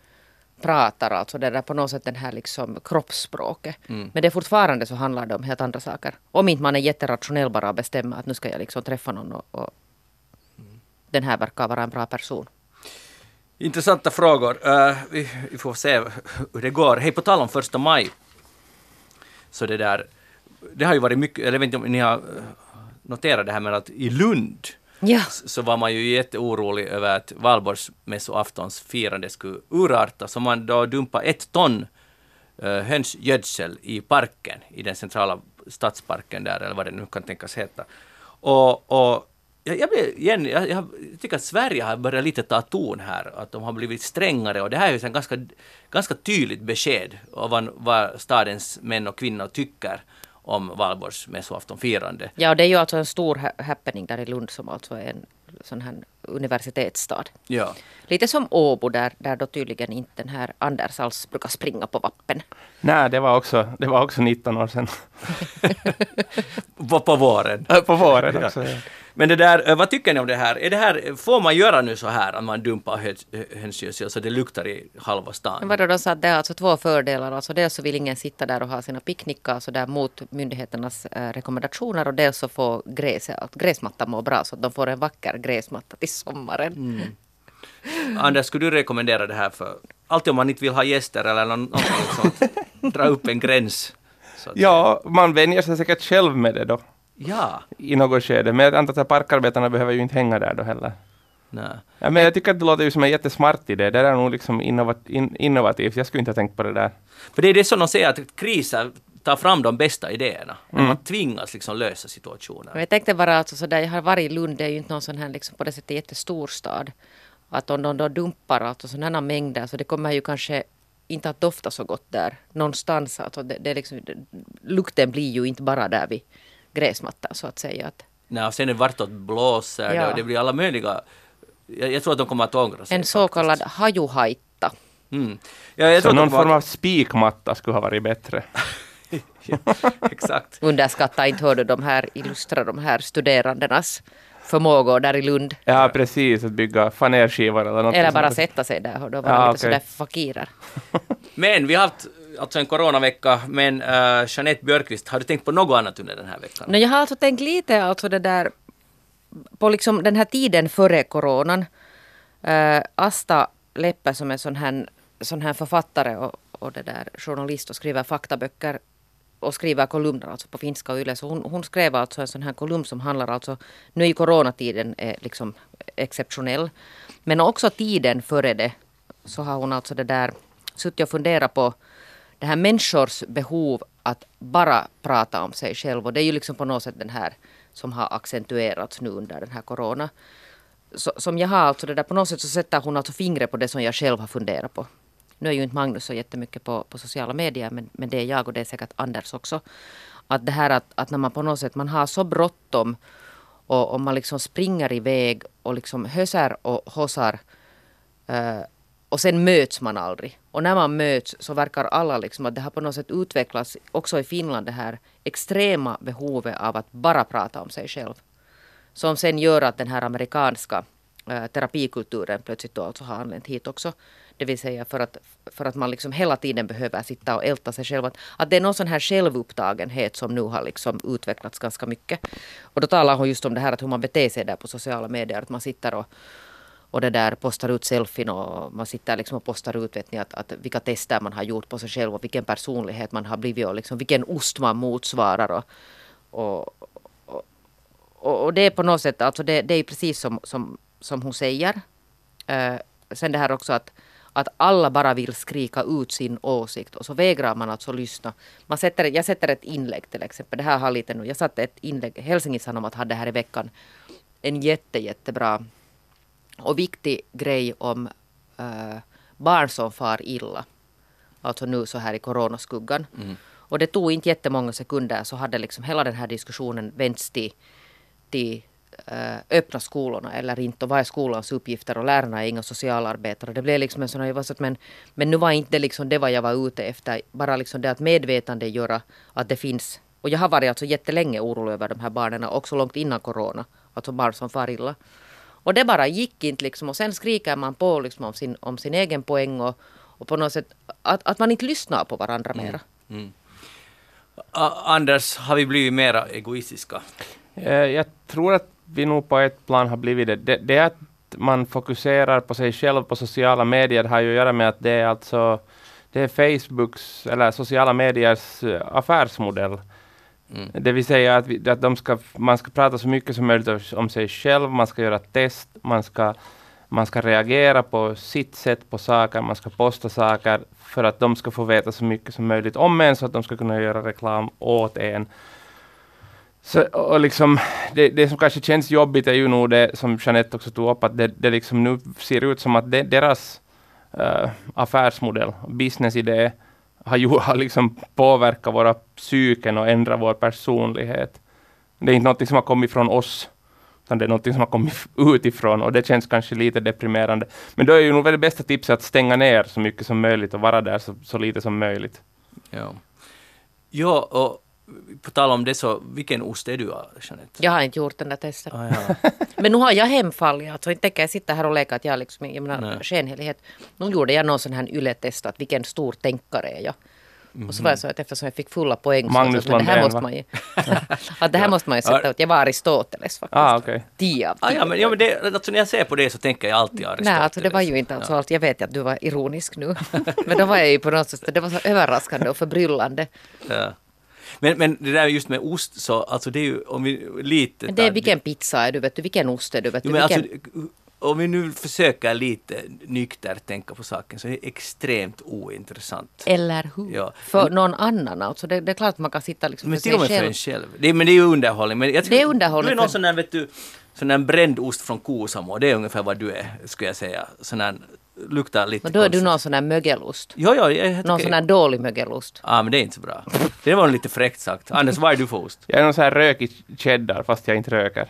pratar, alltså det där på något sätt den här liksom kroppsspråket. Mm. Men det är fortfarande så handlar det om helt andra saker. Om inte man är jätterationell bara och bestämmer att nu ska jag liksom träffa någon och, och den här verkar vara en bra person. Intressanta frågor. Eh, vi, vi får se hur det går. Hej, på tal om första maj. Så det där, det har ju varit mycket, eller jag vet inte om ni har eh, noterat det här med att i Lund Ja. så var man ju jätteorolig över att valborgsmässoaftons firande skulle urarta, så man då dumpade ett ton uh, hönsgödsel i parken, i den centrala stadsparken där, eller vad det nu kan tänkas heta. Och, och jag, jag, blir, igen, jag, jag tycker att Sverige har börjat lite ta ton här, att de har blivit strängare och det här är ju ett ganska, ganska tydligt besked om vad, vad stadens män och kvinnor tycker om valborgsmässoaftonfirande. Ja, och det är ju alltså en stor ha- happening där i Lund som alltså är en sån här universitetsstad. Ja. Lite som Åbo där, där då tydligen inte den här Anders alls brukar springa på vappen. Nej, det var också, det var också 19 år sedan. [LAUGHS] På, på våren. på våren också. Ja. Men det där, eh, vad tycker ni om det här? Är det här? Får man göra nu så här att man dumpar höns- hönsgödsel så det luktar i halva stan? vadå, de sa att det är alltså två fördelar. Alltså dels så vill ingen sitta där och ha sina picknickar alltså där mot myndigheternas eh, rekommendationer och dels så får gräs, att gräsmattan må bra så att de får en vacker gräsmatta till sommaren. Mm. Anders, skulle du rekommendera det här för alltid om man inte vill ha gäster eller någonting sånt? Dra upp en gräns. Så att- ja, man vänjer sig säkert själv med det då Ja. i något skede. Men jag antar att parkarbetarna behöver ju inte hänga där då heller. Nej. Ja, men jag tycker att det låter ju som en jättesmart idé. Det är nog liksom innovat- in, innovativt. Jag skulle inte ha tänkt på det där. För det är det som de säger att kriser tar fram de bästa idéerna. Mm. man tvingas liksom lösa situationer. Jag tänkte bara alltså så där, jag har varit i Lund, det är ju inte någon sån här liksom på det sättet jättestor stad. Att om de då dumpar alltså sådana mängder så det kommer ju kanske inte att dofta så gott där någonstans. Alltså det, det är liksom, det, lukten blir ju inte bara där vid gräsmattan så att säga. Att Nej, och sen är det vartåt blåser Ja. det, det blir alla möjliga... Jag, jag tror att de kommer att ångra sig. en så faktiskt. kallad hajuhaitta. Mm. Ja, jag Så tror någon kommer form av spikmatta skulle ha varit bättre. [LAUGHS] Exakt. [LAUGHS] Underskatta inte hörde de här illustra de här studerandenas förmågor där i Lund. Ja, precis. Att bygga fanerskivor eller något. Eller bara sånt. sätta sig där och då vara Ja, lite okej. sådär fakirer. [LAUGHS] Men vi har haft alltså en coronavecka, men uh, Jeanette Björkqvist, har du tänkt på något annat under den här veckan? No, jag har alltså tänkt lite alltså det där på liksom den här tiden före coronan. Uh, Asta Leppe som är sån här, sån här författare och, och det där journalist och skriver faktaböcker och skriver kolumner alltså på finska och yle. Så hon, hon skrev alltså en sån här kolumn som handlar alltså, nu i coronatiden är liksom exceptionell. Men också tiden före det så har hon alltså det där suttit och funderat på det här människors behov att bara prata om sig själv. Och det är ju liksom på något sätt den här som har accentuerats nu under den här corona. Så, som jag har alltså det där på något sätt så sätter hon alltså fingret på det som jag själv har funderat på. Nu är ju inte Magnus så jättemycket på, på sociala medier men, men det är jag och det är säkert Anders också. Att det här att, att när man på något sätt man har så bråttom och, om man liksom springer iväg och liksom hösar och hossar eh, och sen möts man aldrig. Och när man möts så verkar alla liksom att det har på något sätt utvecklats också i Finland det här extrema behovet av att bara prata om sig själv. Som sen gör att den här amerikanska äh, terapikulturen plötsligt då alltså har anlänt hit också. Det vill säga för att, för att man liksom hela tiden behöver sitta och älta sig själv. Att, att det är någon sån här självupptagenhet som nu har liksom utvecklats ganska mycket. Och då talar hon just om det här att hur man beter sig där på sociala medier. Att man sitter och och det där postar ut selfien och man sitter liksom och postar ut vet ni, att, att vilka tester man har gjort på sig själv och vilken personlighet man har blivit och liksom vilken ost man motsvarar. Och, och, och, och det är på något sätt, alltså det, det är precis som, som, som hon säger. Eh, sen det här också att, att alla bara vill skrika ut sin åsikt och så vägrar man alltså lyssna. Man sätter, jag sätter ett inlägg till exempel. Det här har lite nu. Jag satte ett inlägg. Helsingin Sanomat hade här i veckan en jätte, jättebra och viktig grej om äh, barn som far illa. Alltså nu så här i coronaskuggan. Mm. Och det tog inte jättemånga sekunder så hade liksom hela den här diskussionen vänts till, till äh, öppna skolorna eller inte. Och vad är skolans uppgifter? Och lärarna är inga socialarbetare. Det blev liksom en sån här, så att men, men nu var inte liksom det vad jag var ute efter. Bara liksom det att medvetande göra att det finns. Och jag har varit alltså jättelänge orolig över de här barnen, också långt innan corona. Alltså barn som far illa. Och det bara gick inte liksom. Och sen skriker man på liksom om, sin, om sin egen poäng och, och på något sätt att, att man inte lyssnar på varandra mm. mera. Mm. Anders, har vi blivit mera egoistiska? Eh, jag tror att vi nog på ett plan har blivit det. Det, det att man fokuserar på sig själv på sociala medier har ju att göra med att det är alltså det är Facebooks eller sociala mediers eh, affärsmodell. Mm. Det vill säga att, vi, att de ska, man ska prata så mycket som möjligt om sig själv, man ska göra test, man ska, man ska reagera på sitt sätt på saker, man ska posta saker för att de ska få veta så mycket som möjligt om en så att de ska kunna göra reklam åt en. Så, och liksom, det, det som kanske känns jobbigt är ju nog det som Jeanette också tog upp, att det, det liksom nu ser ut som att det, deras uh, affärsmodell, businessidé, har, ju, har liksom påverkat våra psyken och ändrat vår personlighet. Det är inte något som har kommit från oss, utan det är något som har kommit [LAUGHS] utifrån och det känns kanske lite deprimerande. Men då är ju nog det bästa tipset att stänga ner så mycket som möjligt och vara där så, så lite som möjligt. Ja. Ja, och på tal om det så, vilken ost är du Jeanette? Jag har inte gjort den där testen. Ah, ja. Men nu har jag hemfall, alltså inte tänker jag sitta här och leka att jag liksom, jag menar skenhelighet. Nu gjorde jag någon sån här yle-test, att vilken stor tänkare är jag. Mm. Och så var det så att eftersom jag fick fulla poäng Magnus så att, det här måste man ju, att det här måste man ju sätta ut. Jag var Aristoteles faktiskt. Ah, okay. Tio av tio. Ah, ja, men, ja, men det, alltså, när jag ser på det så tänker jag alltid Aristoteles. Nej, alltså, det var ju inte alltså ja. allt. Jag vet att du var ironisk nu. men då var jag ju på något sätt, det var så överraskande och förbryllande. Ja. Men, men det där just med ost, så alltså det är ju om vi lite... Men det är vilken pizza är du, vet du, vilken ost är du, vet du, jo, men vilken... alltså, om vi nu försöker lite nyktert tänka på saken så är det extremt ointressant. Eller hur? Ja. För någon annan alltså. Det, det är klart att man kan sitta liksom men för sig själv. för en själv. Det, men det är ju underhållning. Men jag det är underhållning. Du är någon sån där, vet du, sån där bränd ost från Kosamo. Det är ungefär vad du är, skulle jag säga. Sån där luktar lite Men då är du någon sån där mögelost. Jo, jo, jag, någon sån där dålig mögelost. Ja, ah, men det är inte så bra. Det var lite fräckt sagt. Anders, vad är du för ost? Jag är någon sån här rökig cheddar, fast jag inte röker.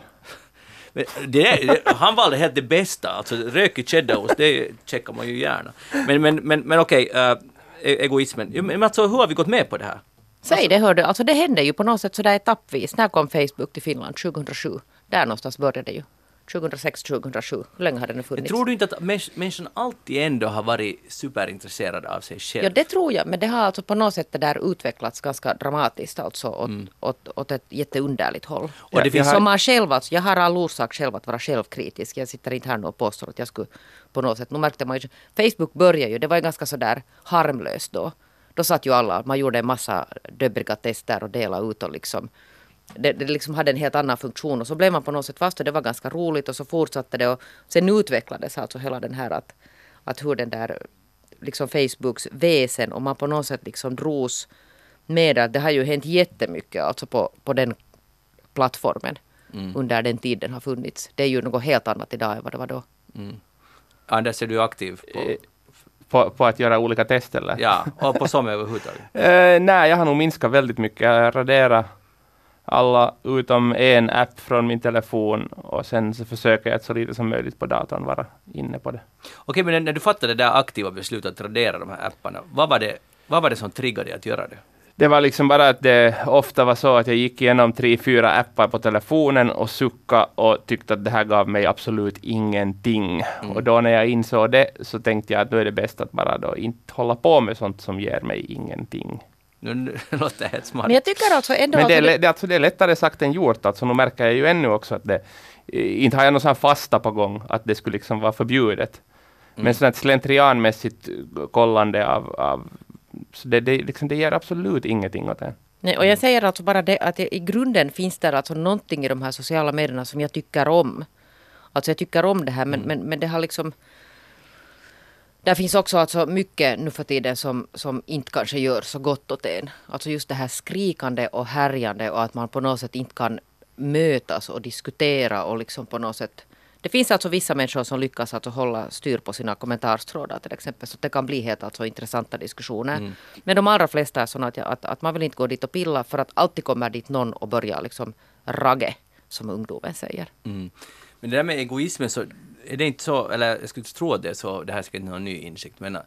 Men det, det, han valde helt det bästa, alltså rökig cheddarost, det checkar man ju gärna. Men, men, men, men okej, uh, egoismen. Men alltså, hur har vi gått med på det här? Säg det hörde, alltså det hände ju på något sätt sådär etappvis. När kom Facebook till Finland? 2007? Där någonstans började det ju. 2006, 2007. Hur länge har den funnits? tror du inte att människan alltid ändå har varit superintresserad av sig själv? Ja, det tror jag. Men det har alltså på något sätt det där utvecklats ganska dramatiskt alltså åt, mm. åt, åt ett jätteunderligt håll. Och det finns som man själv, alltså, jag har all orsak själv att vara självkritisk. Jag sitter inte här nu och påstår att jag skulle på något sätt, nu märkte man ju, Facebook började ju, det var ju ganska sådär harmlöst. Då då satt ju alla, man gjorde en massa döbriga tester och delade ut och liksom det, det liksom hade en helt annan funktion och så blev man på något sätt fast och det var ganska roligt och så fortsatte det och sen utvecklades alltså hela den här att, att hur den där liksom Facebooks väsen och man på något sätt liksom dros med att det har ju hänt jättemycket alltså på, på den plattformen mm. under den tid den har funnits. Det är ju något helt annat idag än vad det var då. Mm. Anders, är du aktiv på eh, på, på, att göra olika test eller? Ja, och på som överhuvudtaget? uh, [LAUGHS] nej, jag har nog minskat väldigt mycket. Jag raderar alla utom en app från min telefon och sen så försöker jag att så lite som möjligt på datorn vara inne på det. Okej, men när du fattade det där aktiva beslutet att radera de här apparna, vad var det, vad var det som triggade dig att göra det? Det var liksom bara att det ofta var så att jag gick igenom tre, fyra appar på telefonen och sucka och tyckte att det här gav mig absolut ingenting. Mm. Och då när jag insåg det så tänkte jag att nu är det bäst att bara då inte hålla på med sånt som ger mig ingenting. Nu [LAUGHS] låter helt smart. Men jag tycker alltså ändå... Men det är, det, alltså det är lättare sagt än gjort. Alltså nu märker jag ju ännu också att det... Inte har jag någon sån fasta på gång att det skulle liksom vara förbjudet. Mm. Men sånt slentrianmässigt kollande av, av så det, det, liksom, det ger absolut ingenting åt det. Nej, och jag säger alltså bara det att i grunden finns det alltså någonting i de här sociala medierna som jag tycker om. Alltså jag tycker om det här men, mm. men, men det har liksom där finns också alltså mycket nu för tiden som, som inte kanske gör så gott åt en. Alltså just det här skrikande och härjande och att man på något sätt inte kan mötas och diskutera och liksom på något sätt det finns alltså vissa människor som lyckas alltså hålla styr på sina kommentarstrådar till exempel. Så det kan bli helt alltså intressanta diskussioner. Mm. Men de allra flesta är sådana att, att, att, man vill inte gå dit och pilla för att alltid kommer dit någon och börjar liksom ragge, som ungdomen säger. Mm. Men det där med egoismen så är det inte så, eller jag skulle inte tro det så, det här är säkert någon ny insikt, men äh,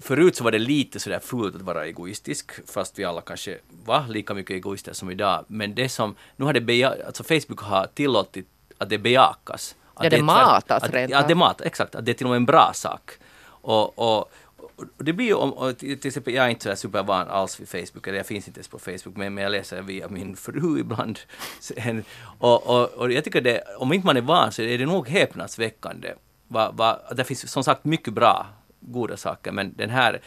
förut så var det lite sådär fult att vara egoistisk, fast vi alla kanske var lika mycket egoister som idag. Men det som, nu har det beja, alltså Facebook har tillåtit att det bejakas. Att ja, det, det matas rent Ja, det matas, exakt. Att det är till och med en bra sak. Och, och, och det blir ju om, och till exempel, jag är inte så supervan alls vid Facebook, eller jag finns inte ens på Facebook, men, men jag läser via min fru [LAUGHS] ibland. och, och, och jag tycker det, om inte man är van så är det nog häpnadsväckande. Va, va, det finns som sagt mycket bra, goda saker, men den här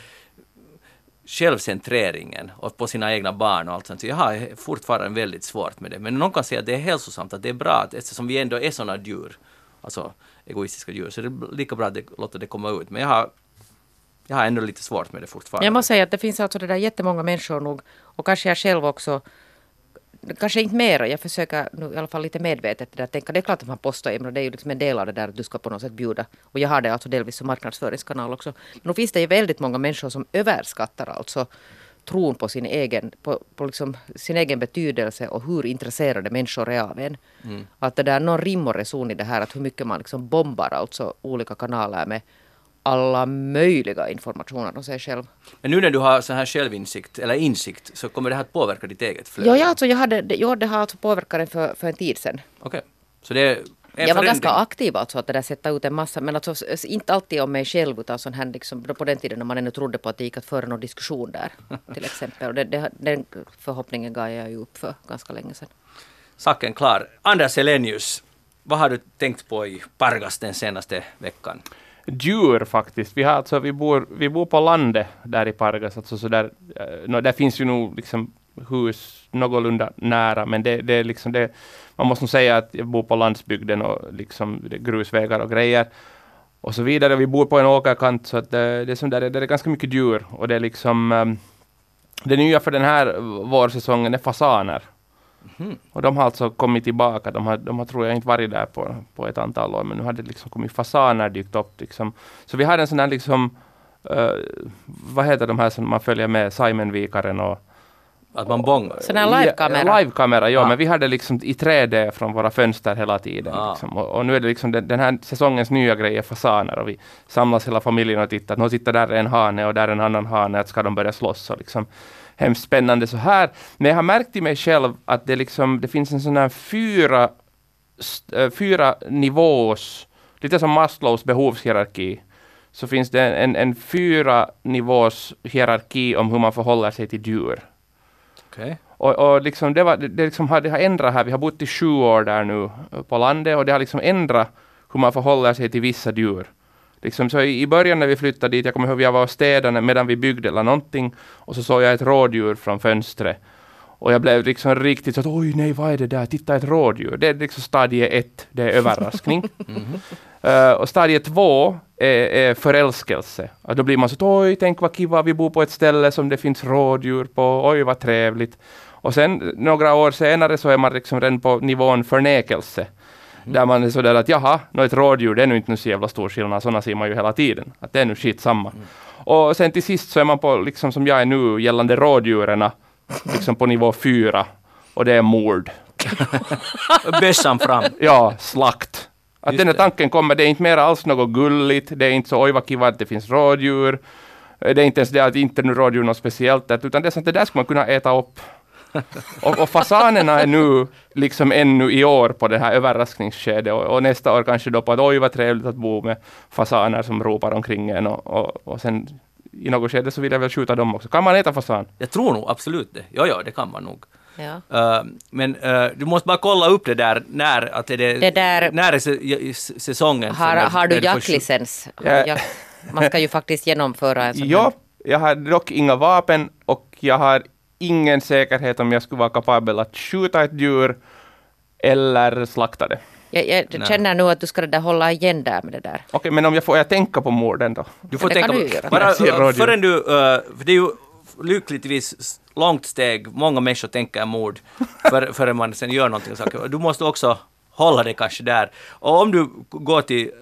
självcentreringen och på sina egna barn och allt sånt. Så jag har fortfarande väldigt svårt med det. Men någon kan säga att det är hälsosamt, att det är bra, eftersom vi ändå är sådana djur, alltså egoistiska djur, så det är lika bra att det, låta det komma ut. Men jag har, jag har ändå lite svårt med det fortfarande. Jag måste säga att det finns alltså det där jättemånga människor nog, och kanske jag själv också, kanske inte mer, jag försöker nu i alla fall lite medvetet det där, tänka, det är klart att man postar, men det är ju liksom en del av det där att du ska på något sätt bjuda. Och jag har det alltså delvis som marknadsföringskanal också. Men då finns det ju väldigt många människor som överskattar alltså tron på sin egen, på, på liksom sin egen betydelse och hur intresserade människor är av en. Mm. Att det där är någon rim och reson i det här att hur mycket man liksom bombar alltså olika kanaler med alla möjliga informationer om sig själv. Men nu när du har så här självinsikt, eller insikt, så kommer det här att påverka ditt eget flöde? Ja, ja alltså jag hade, jo, det har alltså påverkat den för, för en tid sedan. Okej, okay. så det är jag var ganska aktiv alltså att det där sätta ut en massa, men alltså inte alltid om mig själv utan sån här liksom, på den tiden när man ännu trodde på att det gick att föra någon diskussion där [LAUGHS] till exempel. Och det, det, den förhoppningen gav jag ju upp för ganska länge sedan. Saken klar. Anders Elenius, vad har du tänkt på i Pargas den senaste veckan? Djur faktiskt. Vi, har alltså, vi, bor, vi bor på landet där i Pargas. Alltså så där, eh, no, där finns ju nog liksom hus någorlunda nära, men det, det är liksom det, man måste nog säga att jag bor på landsbygden och liksom grusvägar och grejer och så vidare. Vi bor på en åkerkant så att det, det, är, som där, det är ganska mycket djur och det är liksom ehm, det nya för den här vårsäsongen är fasaner. Mm. Och de har alltså kommit tillbaka. De har, de har tror jag inte varit där på, på ett antal år, men nu har det liksom kommit fasaner dykt upp. Liksom. Så vi har en sån här liksom, uh, vad heter de här som man följer med, Simonvikaren och att man bångar? Sån här livekamera? Ja, livekamera, ja, ah. men vi hade liksom i 3D från våra fönster hela tiden. Ah. Liksom. Och, och, nu är det liksom den, den, här säsongens nya grej är fasaner och vi samlas hela familjen och tittar. Nu sitter där en hane och där en annan hane, att ska de börja slåss och liksom hemskt spännande så här. Men jag har märkt i mig själv att det, liksom, det finns en sån här fyra, äh, fyra nivås, lite som Maslows behovshierarki, så finns det en, en fyra nivås hierarki om hur man förhåller sig till djur. Okay. Och, och liksom det, var, det, det, liksom har, det har ändrat här, vi har bott i sju år där nu på landet och det har liksom ändrat hur man förhåller sig till vissa djur. Liksom, så i början när vi flyttade dit, jag kommer ihåg jag var och städade medan vi byggde eller någonting och så såg jag ett rådjur från fönstret. Och jag blev liksom riktigt så att oj nej vad är det där, titta ett rådjur. Det är liksom stadie ett, det är överraskning. [LAUGHS] mm. uh, och stadie två är, är förälskelse. Och då blir man så att oj tänk vad kiva, vi bor på ett ställe som det finns rådjur på, oj vad trevligt. Och sen några år senare så är man liksom redan på nivån förnekelse. Där man är sådär att jaha, ett rådjur det är nu inte så jävla stor skillnad, sådana ser man ju hela tiden. Att det är nu skit samma. Mm. Och sen till sist så är man på, liksom som jag är nu, gällande rådjuren, liksom på nivå fyra. Och det är mord. [LAUGHS] Bössan fram. Ja, slakt. Att Just den här tanken kommer, det är inte mer alls något gulligt, det är inte så oj vad kiva att det finns rådjur. Det är inte ens det att inte nu rådjur något speciellt, utan det är sånt det där ska man kunna äta upp [LAUGHS] och, och, fasanerna är nu liksom ännu i år på det här överraskningsskedet och, och, nästa år kanske då på att oj vad trevligt att bo med fasaner som ropar omkring en och, och, och sen i något skede så vill jag väl skjuta dem också. Kan man äta fasan? Jag tror nog absolut det. Ja, ja, det kan man nog. Ja. Uh, men uh, du måste bara kolla upp det där när, att det, det där, när är säsongen. Har, har du jaktlicens? Ja. Man ska ju faktiskt genomföra en sån Ja, jag har dock inga vapen och jag har ingen säkerhet om jag skulle vara kapabel att skjuta ett djur eller slakta det. Jag, jag känner nu att du ska där hålla igen där med det där. Okej, okay, men om jag får jag tänka på morden då? Du får tänka på... Bara, uh, förrän du... Uh, för det är ju lyckligtvis långt steg, många människor tänker mord [LAUGHS] för, förrän man sen gör någonting. Du måste också hålla det kanske där. Och om du går till uh,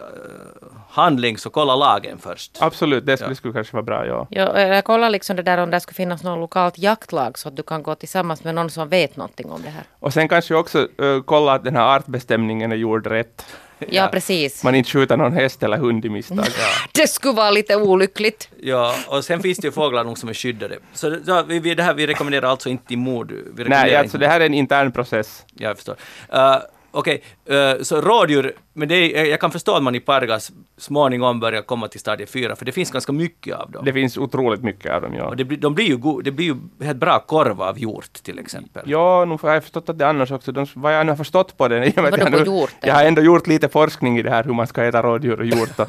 handling så kolla lagen först. Absolut, det skulle, ja. skulle kanske vara bra. Ja. Ja, jag kollar liksom det där om det skulle finnas något lokalt jaktlag så att du kan gå tillsammans med någon som vet någonting om det här. Och sen kanske också uh, kolla att den här artbestämningen är gjord rätt. Ja, precis. Man inte skjuter någon häst eller hund i misstag. Ja. [LAUGHS] det skulle vara lite olyckligt. Ja, och sen finns det ju fåglar nog som är skyddade. Så ja, vi, det här, vi rekommenderar alltså inte i mord. Nej, alltså det här är en intern process. Ja, jag förstår. Uh, Okej, okay, eh, så rådjur, men det är, jag kan förstå att man i Pargas småningom börjar komma till stadie 4, för det finns ganska mycket av dem. Det finns otroligt mycket av dem, ja. Och det, de blir ju, go, det blir ju helt bra korv av hjort till exempel. Ja, nu har jag förstått att det annars också, de, vad jag nu har förstått på det, [LAUGHS] jag, vet, jag, nu, jag har ändå gjort lite forskning i det här hur man ska äta rådjur och hjort. Och,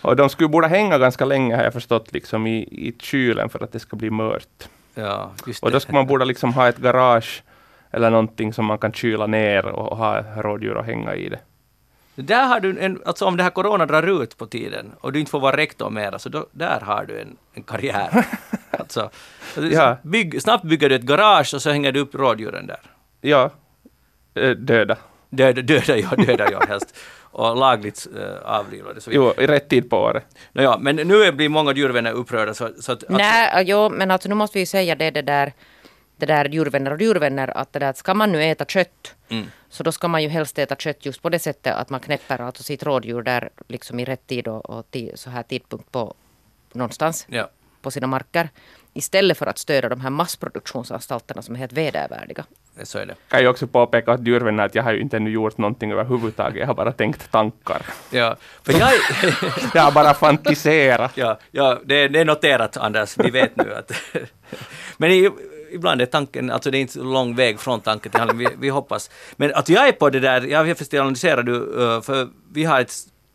[LAUGHS] och de skulle borde hänga ganska länge har jag förstått, liksom i, i kylen för att det ska bli mört. Ja, just och då skulle man borde liksom ha ett garage eller någonting som man kan kyla ner och ha rådjur och hänga i det. Där har du en, alltså om det här corona drar ut på tiden och du inte får vara rektor mera, så då, där har du en, en karriär. [LAUGHS] alltså, ja. bygg, snabbt bygger du ett garage och så hänger du upp rådjuren där. Ja, eh, döda. Döda, döda ja, döda ja helst. Och lagligt äh, avlivade. Jo, i rätt tid på året. No, ja, men nu blir många djurvänner upprörda. Så, så att, alltså, Nej, jo, men alltså nu måste vi säga det, det där det där djurvänner och djurvänner att det där, ska man nu äta kött mm. så då ska man ju helst äta kött just på det sättet att man knäpper alltså sitt rådjur där liksom i rätt tid och, och så här tidpunkt på någonstans ja. på sina marker. Istället för att stödja de här massproduktionsanstalterna som är helt vedervärdiga. Så är det. Kan jag också påpeka att djurvänner att jag har ju inte ännu gjort någonting överhuvudtaget. Jag har bara tänkt tankar. Ja, för jag... [LAUGHS] jag har bara fantiserat. Ja, ja det, det är noterat Anders, vi vet nu att... [LAUGHS] Men i, ibland är tanken, alltså det är inte så lång väg från tanken till handling, vi, vi hoppas. Men att jag är på det där, jag förstår analyserar du, eh, för vi har ett,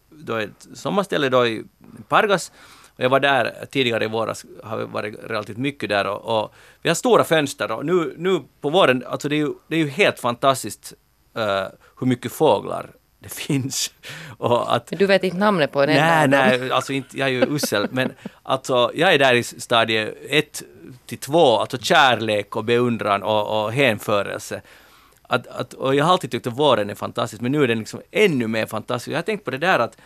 då ett sommarställe då i Pargas, och jag var där tidigare i våras, har varit relativt mycket där och, och vi har stora fönster och nu, nu på våren, alltså det är ju, det är ju helt fantastiskt uh, hur mycket fåglar det finns. Och att, du vet inte namnet på en Nej, nej, alltså inte, jag är ju usel, men alltså jag är där i stadie ett till två, alltså kärlek och beundran och, och hänförelse. Att, att, och jag har alltid tyckt att våren är fantastisk, men nu är den liksom ännu mer fantastisk. Jag har tänkt på det där att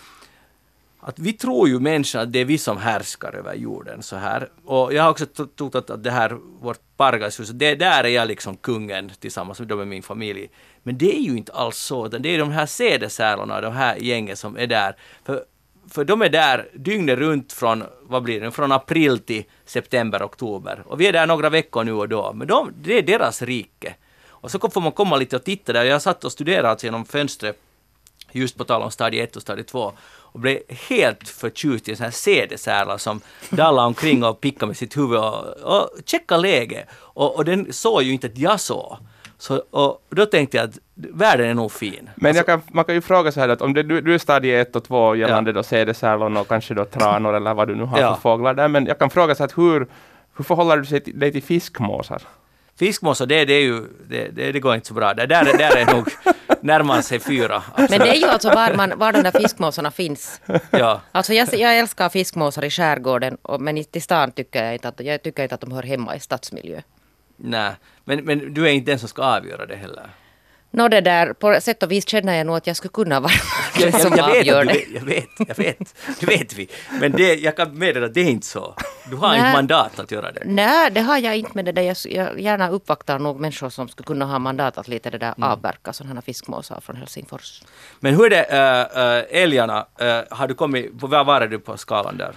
att vi tror ju människan att det är vi som härskar över jorden så här. Och jag har också trott att, det här, vårt Pargashus, det där är jag liksom kungen tillsammans med, med min familj. Men det är ju inte alls så, utan det är de här sädesärlorna, de här gängen som är där. För, för de är där dygnet runt från, vad blir det, från april till september, oktober. Och vi är där några veckor nu och då. Men de, det är deras rike. Och så får man komma lite och titta där. Jag satt och studerade alltså genom fönstret, just på tal om stadie 1 och stadie 2 och blev helt förtjust i sån här sädesärla som dallade omkring och pickade med sitt huvud och, och checkade läget. Och, och den såg ju inte att jag såg. Så, och då tänkte jag att världen är nog fin. Men Alltså, kan, man kan ju fråga så här att om det, du, du är stadie 1 och 2 gällande då sädesärlon och kanske då tranor eller vad du nu har Ja. för fåglar där, men jag kan fråga så att hur, hur förhåller du sig till, dig till fiskmåsar? Fiskmåsar, det, det, är ju, det, det, det går inte så bra. Det där, är- där är nog närmar sig fyra. Men det är ju alltså var, man, var de där fiskmåsarna finns. Ja. Alltså jag, jag älskar fiskmåsar i skärgården och, men i- till stan tycker jag inte att, jag tycker inte att de hör hemma i stadsmiljö. Nej, men, men du är inte den som ska avgöra det heller. Nå det där, på sätt och vis känner jag nog att jag skulle kunna vara [LAUGHS] den Jag, som jag, vet, avgör det. jag vet, jag vet, det vet vi. Men det, jag kan meddela att det är inte så. Du har Nej. inte mandat att göra det. Nej, det har jag inte med det där. Jag, jag gärna uppvaktar nog människor som skulle kunna ha mandat att lite det där Mm. avverka sådana fiskmåsar från Helsingfors. Men hur är det, äh, äh, älgarna, äh, har du kommit, vad var är du på skalan där?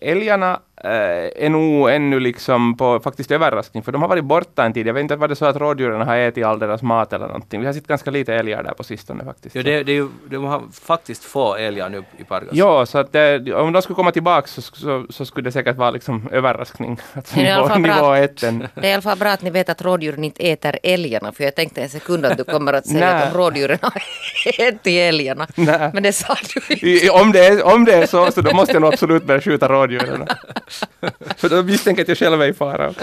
Älgarna eh, är nog ännu liksom på faktiskt överraskning, för de har varit borta en tid. Jag vet inte, var det så att rådjuren har ätit all deras mat eller någonting? Vi har sett ganska lite älgar där på sistone faktiskt. Ja, det, det är ju, de har faktiskt få älgar nu i Pargas. Ja, så att det, om de skulle komma tillbaka så, så, så skulle det säkert vara liksom överraskning. [LAUGHS] Alltså Det är nivå, nivå ett. Det är i alla fall bra att ni vet att rådjuren inte äter älgarna. För jag tänkte en sekund att du kommer att säga att rådjuren har [LAUGHS] ätit älgarna. Nej. Men det sa du inte. I- om, det är, om det är så, så då måste jag nog absolut börja skjuta rådjuren. [LAUGHS] för då misstänker jag att jag själv är i fara.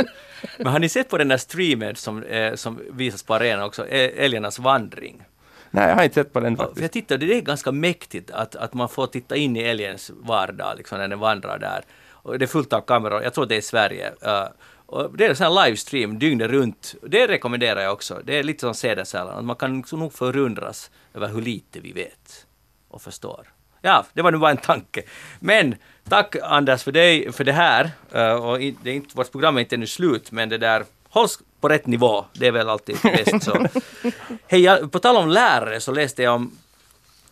Men har ni sett på den där streamen som, eh, som visas på arenan också, Ä- älgarnas vandring? Nej, jag har inte sett på den faktiskt. jag tittade, det är ganska mäktigt att, att man får titta in i älgens vardag liksom, när den vandrar där. Och det är fullt av kameror, jag tror det är i Sverige. Uh, och det är en sån här livestream dygnet runt. Det rekommenderar jag också. Det är lite som Cedersällan, att man kan nog förundras över hur lite vi vet och förstår. Ja, det var nu bara en tanke. Men tack Anders för, dig, för det här. Uh, och det är inte, vårt program är inte ännu slut, men det där hålls på rätt nivå. Det är väl alltid bäst. Så. [LAUGHS] Hej, på tal om lärare så läste jag om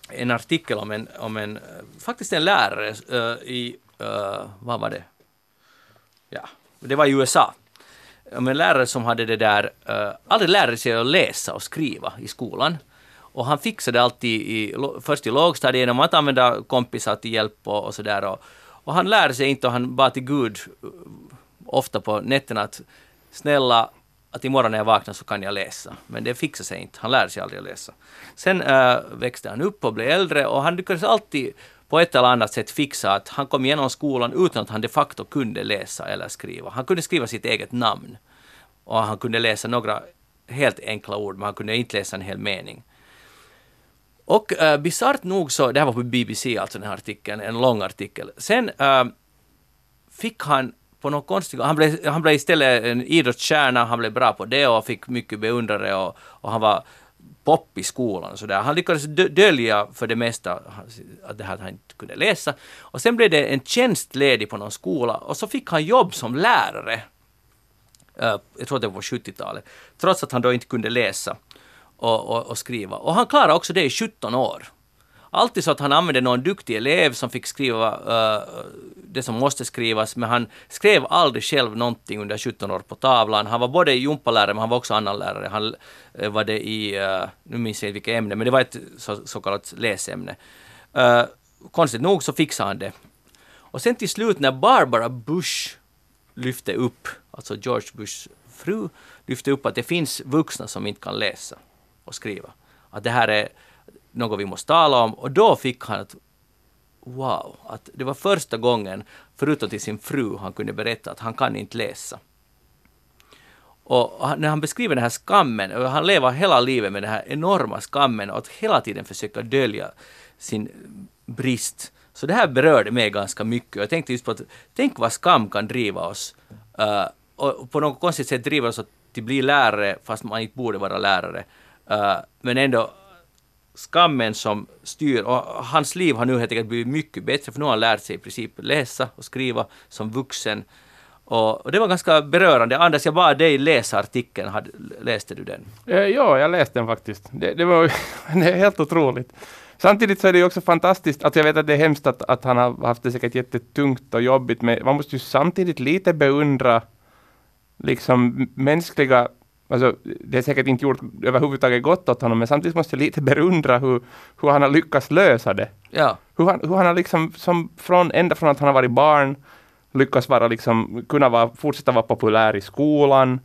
en artikel om en, om en eh, faktiskt en lärare eh, i, uh, vad var det? Ja, det var i USA. Om en lärare som hade det där, uh, aldrig lärde sig att läsa och skriva i skolan. Och han fixade alltid i, först i lågstadiet genom att använda kompisar till hjälp och, och sådär. Och, och han lärde sig inte och han bad till Gud uh, ofta på nätterna att snälla, att imorgon när jag vaknar så kan jag läsa. Men det fixade sig inte, han lärde sig aldrig att läsa. Sen äh, växte han upp och blev äldre och han lyckades alltid på ett eller annat sätt fixa att han kom igenom skolan utan att han de facto kunde läsa eller skriva. Han kunde skriva sitt eget namn. Och han kunde läsa några helt enkla ord, men han kunde inte läsa en hel mening. Och uh, bisarrt nog så, det här var på BBC alltså den här artikeln, en lång artikel. Sen uh, fick han på något konstigt han blev, han blev istället en idrottsstjärna, han blev bra på det och fick mycket beundrare och, och han var pop i skolan och sådär. Han lyckades dölja för det mesta att det här att han inte kunde läsa. Och sen blev det en tjänst ledig på någon skola och så fick han jobb som lärare. Uh, jag tror att det var på 70-talet. Trots att han då inte kunde läsa och, och, och skriva. Och han klarade också det i 17 år. Alltid så att han använde någon duktig elev som fick skriva uh, det som måste skrivas, men han skrev aldrig själv någonting under 17 år på tavlan. Han var både gympalärare, men han var också annan lärare. Han uh, var det i, uh, nu minns jag inte vilket ämne, men det var ett så, så kallat läsämne. Uh, konstigt nog så fixade han det. Och sen till slut när Barbara Bush lyfte upp, alltså George Bushs fru, lyfte upp att det finns vuxna som inte kan läsa och skriva. Att det här är något vi måste tala om. Och då fick han att, wow, att det var första gången, förutom till sin fru, han kunde berätta att han kan inte läsa. Och när han beskriver den här skammen, och han lever hela livet med den här enorma skammen och att hela tiden försöka dölja sin brist. Så det här berörde mig ganska mycket. Jag tänkte just på att, tänk vad skam kan driva oss. Uh, och på något konstigt sätt driva oss att bli lärare, fast man inte borde vara lärare. Uh, men ändå skammen som styr. Och hans liv har nu helt enkelt blivit mycket bättre, för nu har han lärt sig i princip läsa och skriva som vuxen. Och, och det var ganska berörande. Anders, jag bad dig läsa artikeln. Hade, läste du den? Eh, ja, jag läste den faktiskt. Det, det var [LAUGHS] det är helt otroligt. Samtidigt så är det ju också fantastiskt, att jag vet att det är hemskt att, att han har haft det säkert jättetungt och jobbigt, men man måste ju samtidigt lite beundra liksom mänskliga Alltså, det är säkert inte gjort överhuvudtaget gott åt honom, men samtidigt måste jag lite beundra hur, hur han har lyckats lösa det. Ja. Hur han, hur han har liksom, som från, ända från att han har varit barn, lyckats vara liksom, kunna vara, fortsätta vara populär i skolan,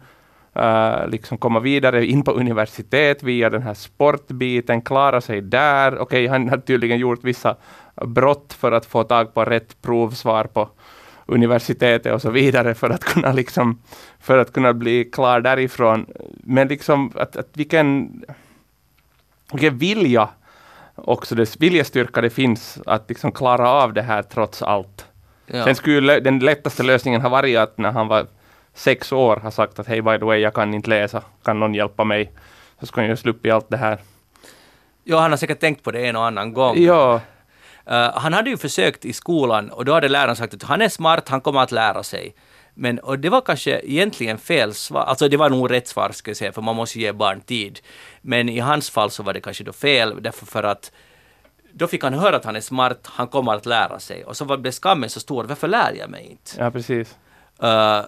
uh, liksom komma vidare in på universitet via den här sportbiten, klara sig där. Okej, okay, han har tydligen gjort vissa brott för att få tag på rätt provsvar på universitetet och så vidare för att kunna, liksom, för att kunna bli klar därifrån. Men liksom att, att vilken, vilken vilja också det, viljestyrka det finns att liksom klara av det här trots allt. Ja. Sen skulle den lättaste lösningen ha varit att när han var sex år har sagt att hej by the way, jag kan inte läsa, kan någon hjälpa mig? Så skulle ju sluppit allt det här. Ja, han har säkert tänkt på det en och annan gång. Ja. Eh, han hade ju försökt i skolan och då hade läraren sagt att han är smart, han kommer att lära sig. Men och det var kanske egentligen fel svar, alltså det var nog rätt svar ska jag säga, för man måste ge barn tid. Men i hans fall så var det kanske då fel, därför för att då fick han höra att han är smart, han kommer att lära sig. Och så blev skammen så stor, varför lär jag mig inte? Ja, precis. Uh,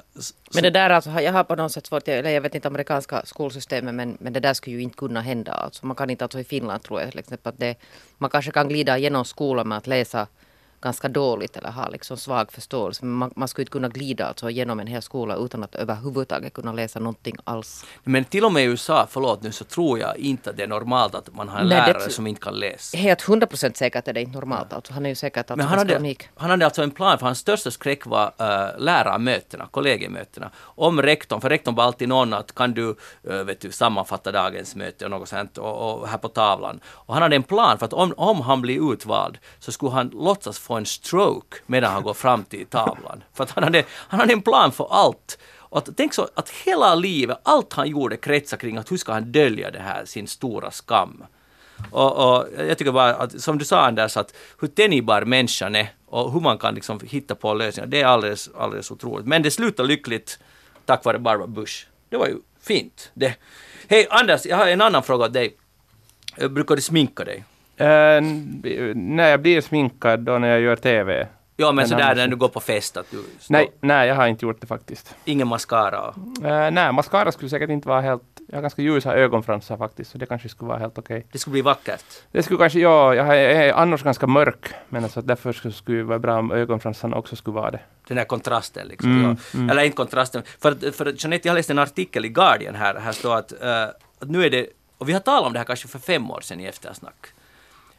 men det där alltså, jag har på något sätt svårt, eller jag vet inte amerikanska skolsystemet, men, men det där skulle ju inte kunna hända. Alltså, man kan inte, alltså i Finland tror jag till exempel att det, man kanske kan glida igenom skolan med att läsa ganska dåligt eller har liksom svag förståelse. Man, man skulle inte kunna glida alltså genom en hel skola utan att överhuvudtaget kunna läsa någonting alls. Men till och med i USA, förlåt nu, så tror jag inte att det är normalt att man har en Nej, lärare som inte kan läsa. Helt hundra procent säkert är det inte normalt. Alltså, han är ju säkert alltså Men han hade, unik. han hade alltså en plan, för hans största skräck var uh, lärarmötena, kollegiemötena. Om rektorn, för rektorn var alltid någon att kan du, uh, vet du sammanfatta dagens möte och något sånt och, och här på tavlan. Och han hade en plan för att om, om han blir utvald så skulle han låtsas få en stroke medan han går fram till tavlan. För att han hade, han hade en plan för allt. Och att, tänk så att hela livet, allt han gjorde kretsar kring att hur ska han dölja det här, sin stora skam. Och, och jag tycker bara att, som du sa Anders, att hur tänjbar människan är och hur man kan liksom hitta på lösningar, det är alldeles, alldeles otroligt. Men det slutar lyckligt tack vare Barbara Bush. Det var ju fint. Det. Hej Anders, jag har en annan fråga åt dig. Eh, brukar du sminka dig? Uh, när jag blir sminkad då när jag gör TV. Ja, men sådär när du går på fest att du nej, nej, jag har inte gjort det faktiskt. Ingen mascara? Uh, nej, mascara skulle säkert inte vara helt... Jag har ganska ljusa ögonfransar faktiskt, så det kanske skulle vara helt okej. Okay. Det skulle bli vackert? Det skulle kanske, ja, jag är annars ganska mörk, men alltså därför skulle det vara bra om ögonfransarna också skulle vara det. Den här kontrasten liksom. Mm, ja. mm. Eller inte kontrasten. För, för Jeanette, jag läste en artikel i Guardian här, här står att, uh, att nu är det, och vi har talat om det här kanske för fem år sedan i eftersnack,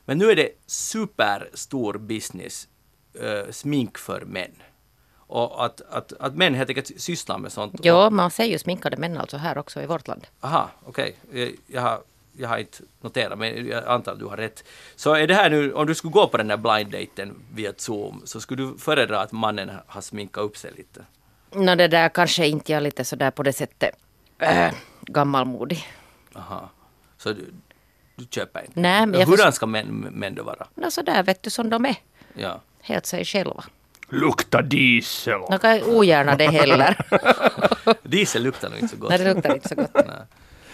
men nu är det superstor business, uh, smink för män. Och att, att, att män helt enkelt sysslar med sånt. Ja, man ser ju sminkade män alltså här också i vårt land. Aha, okej. Okay. Jag, har, jag har inte noterat, men jag antar att du har rätt. Så är det här nu, om du skulle gå på den där blind daten via Zoom, så skulle du föredra att mannen har sminkat upp sig lite? No, det där kanske inte jag lite sådär på det sättet äh, gammalmodig. Aha. Så du, du köper inte? Nej, men jag Hurdan ska män, män då vara? No, så där vet du som de är. Ja. Helt sig själva. Lukta diesel. Nå kan ogärna det heller. [LAUGHS] diesel luktar nog inte så gott. Nej, det luktar inte så gott.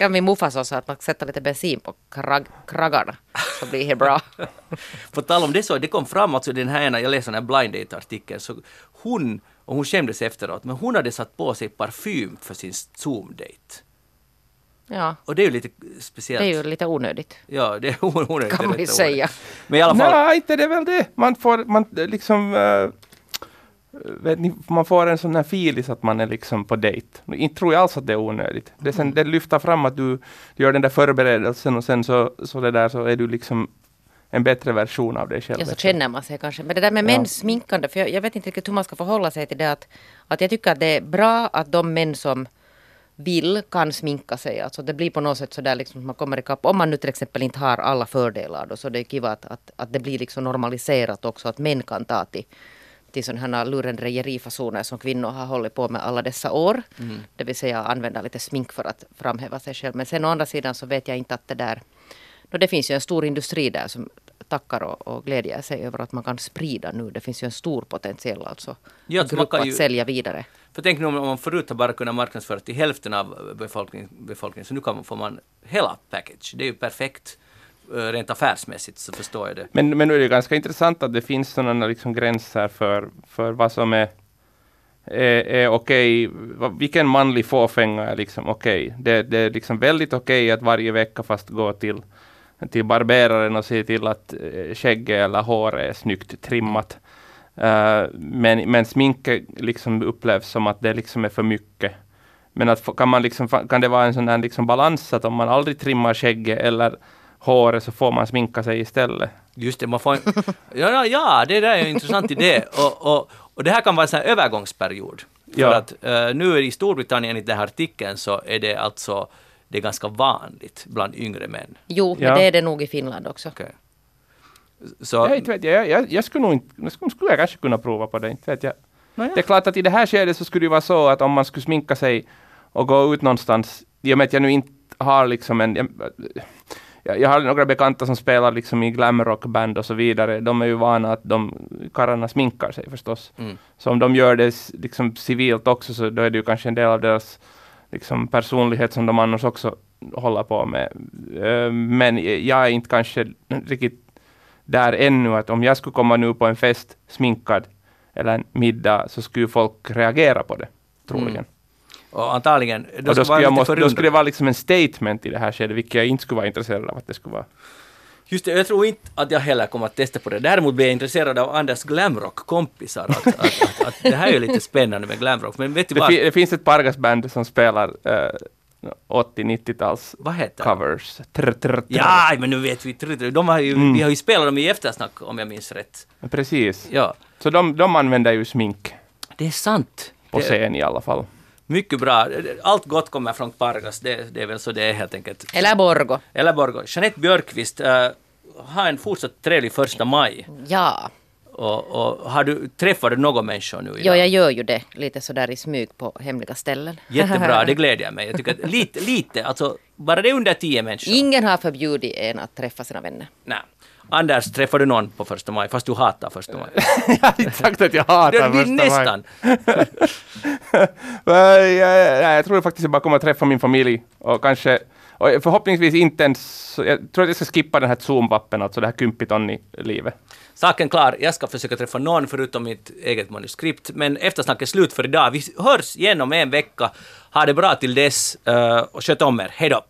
Ja, min morfar sa att man sätter lite bensin på krag, kraggarna så blir det bra. [LAUGHS] på tal om det så, det kom fram alltså den här ena, jag läste den här blind date-artikeln, så hon, och hon skämdes efteråt, men hon hade satt på sig parfym för sin Zoom-date. Ja. Och det är ju lite speciellt. Det är ju lite onödigt. Ja, det är [LAUGHS] onödigt. Kan man ju säga. Men i alla fall. Nej, inte det är väl det. Man får, man liksom uh, vet ni, man får en sån här filis att man är liksom på dejt. Inte tror jag alls att det är onödigt. Det, sen, det lyfter fram att du, du gör den där förberedelsen och sen så, så, det där, så är du liksom en bättre version av dig själv. Ja, så känner man sig kanske. Men det där med ja. mäns sminkande, för jag, jag, vet inte riktigt hur man ska förhålla sig till det. Att, att jag tycker att det är bra att de män som vill kan sminka sig. Alltså det blir på något sätt så där liksom man kommer ikapp. Om man nu till exempel inte har alla fördelar då så det är kiva att, att, att det blir liksom normaliserat också att män kan ta till till sådana här lurendrejerifasoner som kvinnor har hållit på med alla dessa år. Mm. Det vill säga använda lite smink för att framhäva sig själv. Men sen å andra sidan så vet jag inte att det där... No, det finns ju en stor industri där som tackar och, och glädjer sig över att man kan sprida nu. Det finns ju en stor potential alltså. Ja, grupp att ju, sälja vidare. För tänk nu om man förut har bara kunnat marknadsföra till hälften av befolkningen, befolkningen så nu kan man, får man hela package. Det är ju perfekt eh, rent affärsmässigt så förstår jag det. Men, men nu är det ganska intressant att det finns sådana liksom gränser för, för vad som är, är, är okej. Vilken manlig fåfänga är liksom okej? Det, det är liksom väldigt okej att varje vecka fast gå till till barberaren och se till att eh, skägget eller håret är snyggt trimmat. Uh, men, men sminket liksom upplevs som att det liksom är för mycket. Men att, kan, man liksom, kan det vara en sån här liksom balans att om man aldrig trimmar skägget eller håret så får man sminka sig istället? Just det, man får en, [LAUGHS] ja, ja, ja, det där är en intressant idé. Och, och, och det här kan vara en sån här övergångsperiod. För Ja. att uh, nu i Storbritannien i den här artikeln så är det alltså det är ganska vanligt bland yngre män. Jo, men Ja. det är det nog i Finland också. Okej. Så, Jag, inte vet, jag, jag, jag skulle nog inte, jag skulle, skulle jag kanske kunna prova på det, inte vet jag. Nåja. Det är klart att i det här skedet så skulle det vara så att om man skulle sminka sig och gå ut någonstans, i och med att jag nu inte har liksom en... Jag, jag, har några bekanta som spelar liksom i glamrockband och så vidare. De är ju vana att de karlarna sminkar sig förstås. Mm. Så om de gör det liksom civilt också så då är det ju kanske en del av deras liksom, personlighet som de annars också håller på med. Eh, Men jag är inte kanske riktigt där ännu att om jag skulle komma nu på en fest sminkad eller en middag så skulle folk reagera på det, troligen. Mm. och antagligen, Och då då, ska skulle jag måste, då skulle det vara liksom en statement i det här skedet, vilket jag inte skulle vara intresserad av att det skulle vara. Just det, jag tror inte att jag heller kommer att testa på det. Däremot blir jag intresserad av Anders glamrock-kompisar. Att, att, att, att det här är ju lite spännande med glamrock. Men vet du Det, vad? fi, det finns ett pargasband som spelar eh, 80-90-tals Vad heter de? covers. Trr, trr, trr. Ja, men nu vet vi. trr, trr. De har ju, Mm. Vi har ju spelat dem i eftersnack om jag minns rätt. Precis. Ja, Så de, de använder ju smink det är sant. på Det- scen i alla fall. Mycket bra. Allt gott kommer från Pargas. Det, det är väl så det är helt enkelt. Eller Borgo. Eller Borgå. Jeanette Björkqvist, uh, ha en fortsatt trevlig första maj. Ja, Och, och har du, träffar du några människor nu idag? jag gör ju det lite sådär i smyg på hemliga ställen. [LAUGHS] Jättebra, det glädjer mig. Jag tycker att [LAUGHS] lite, lite, alltså bara det är under tio människor. Ingen har förbjudit en att träffa sina vänner. Nej. Anders, träffar du någon på första maj, fast du hatar första maj? [LAUGHS] jag har inte sagt att jag hatar första maj. nästan. Jag, jag, tror faktiskt jag bara kommer att träffa min familj och kanske och förhoppningsvis inte ens, jag tror att jag ska skippa den här Zoom-vappen, alltså det här Kympiton-livet. Saken klar, jag ska försöka träffa någon förutom mitt eget manuskript, men eftersnack är slut för idag. Vi hörs igen om en vecka. Ha det bra till dess eh, och sköt om er. Hej då!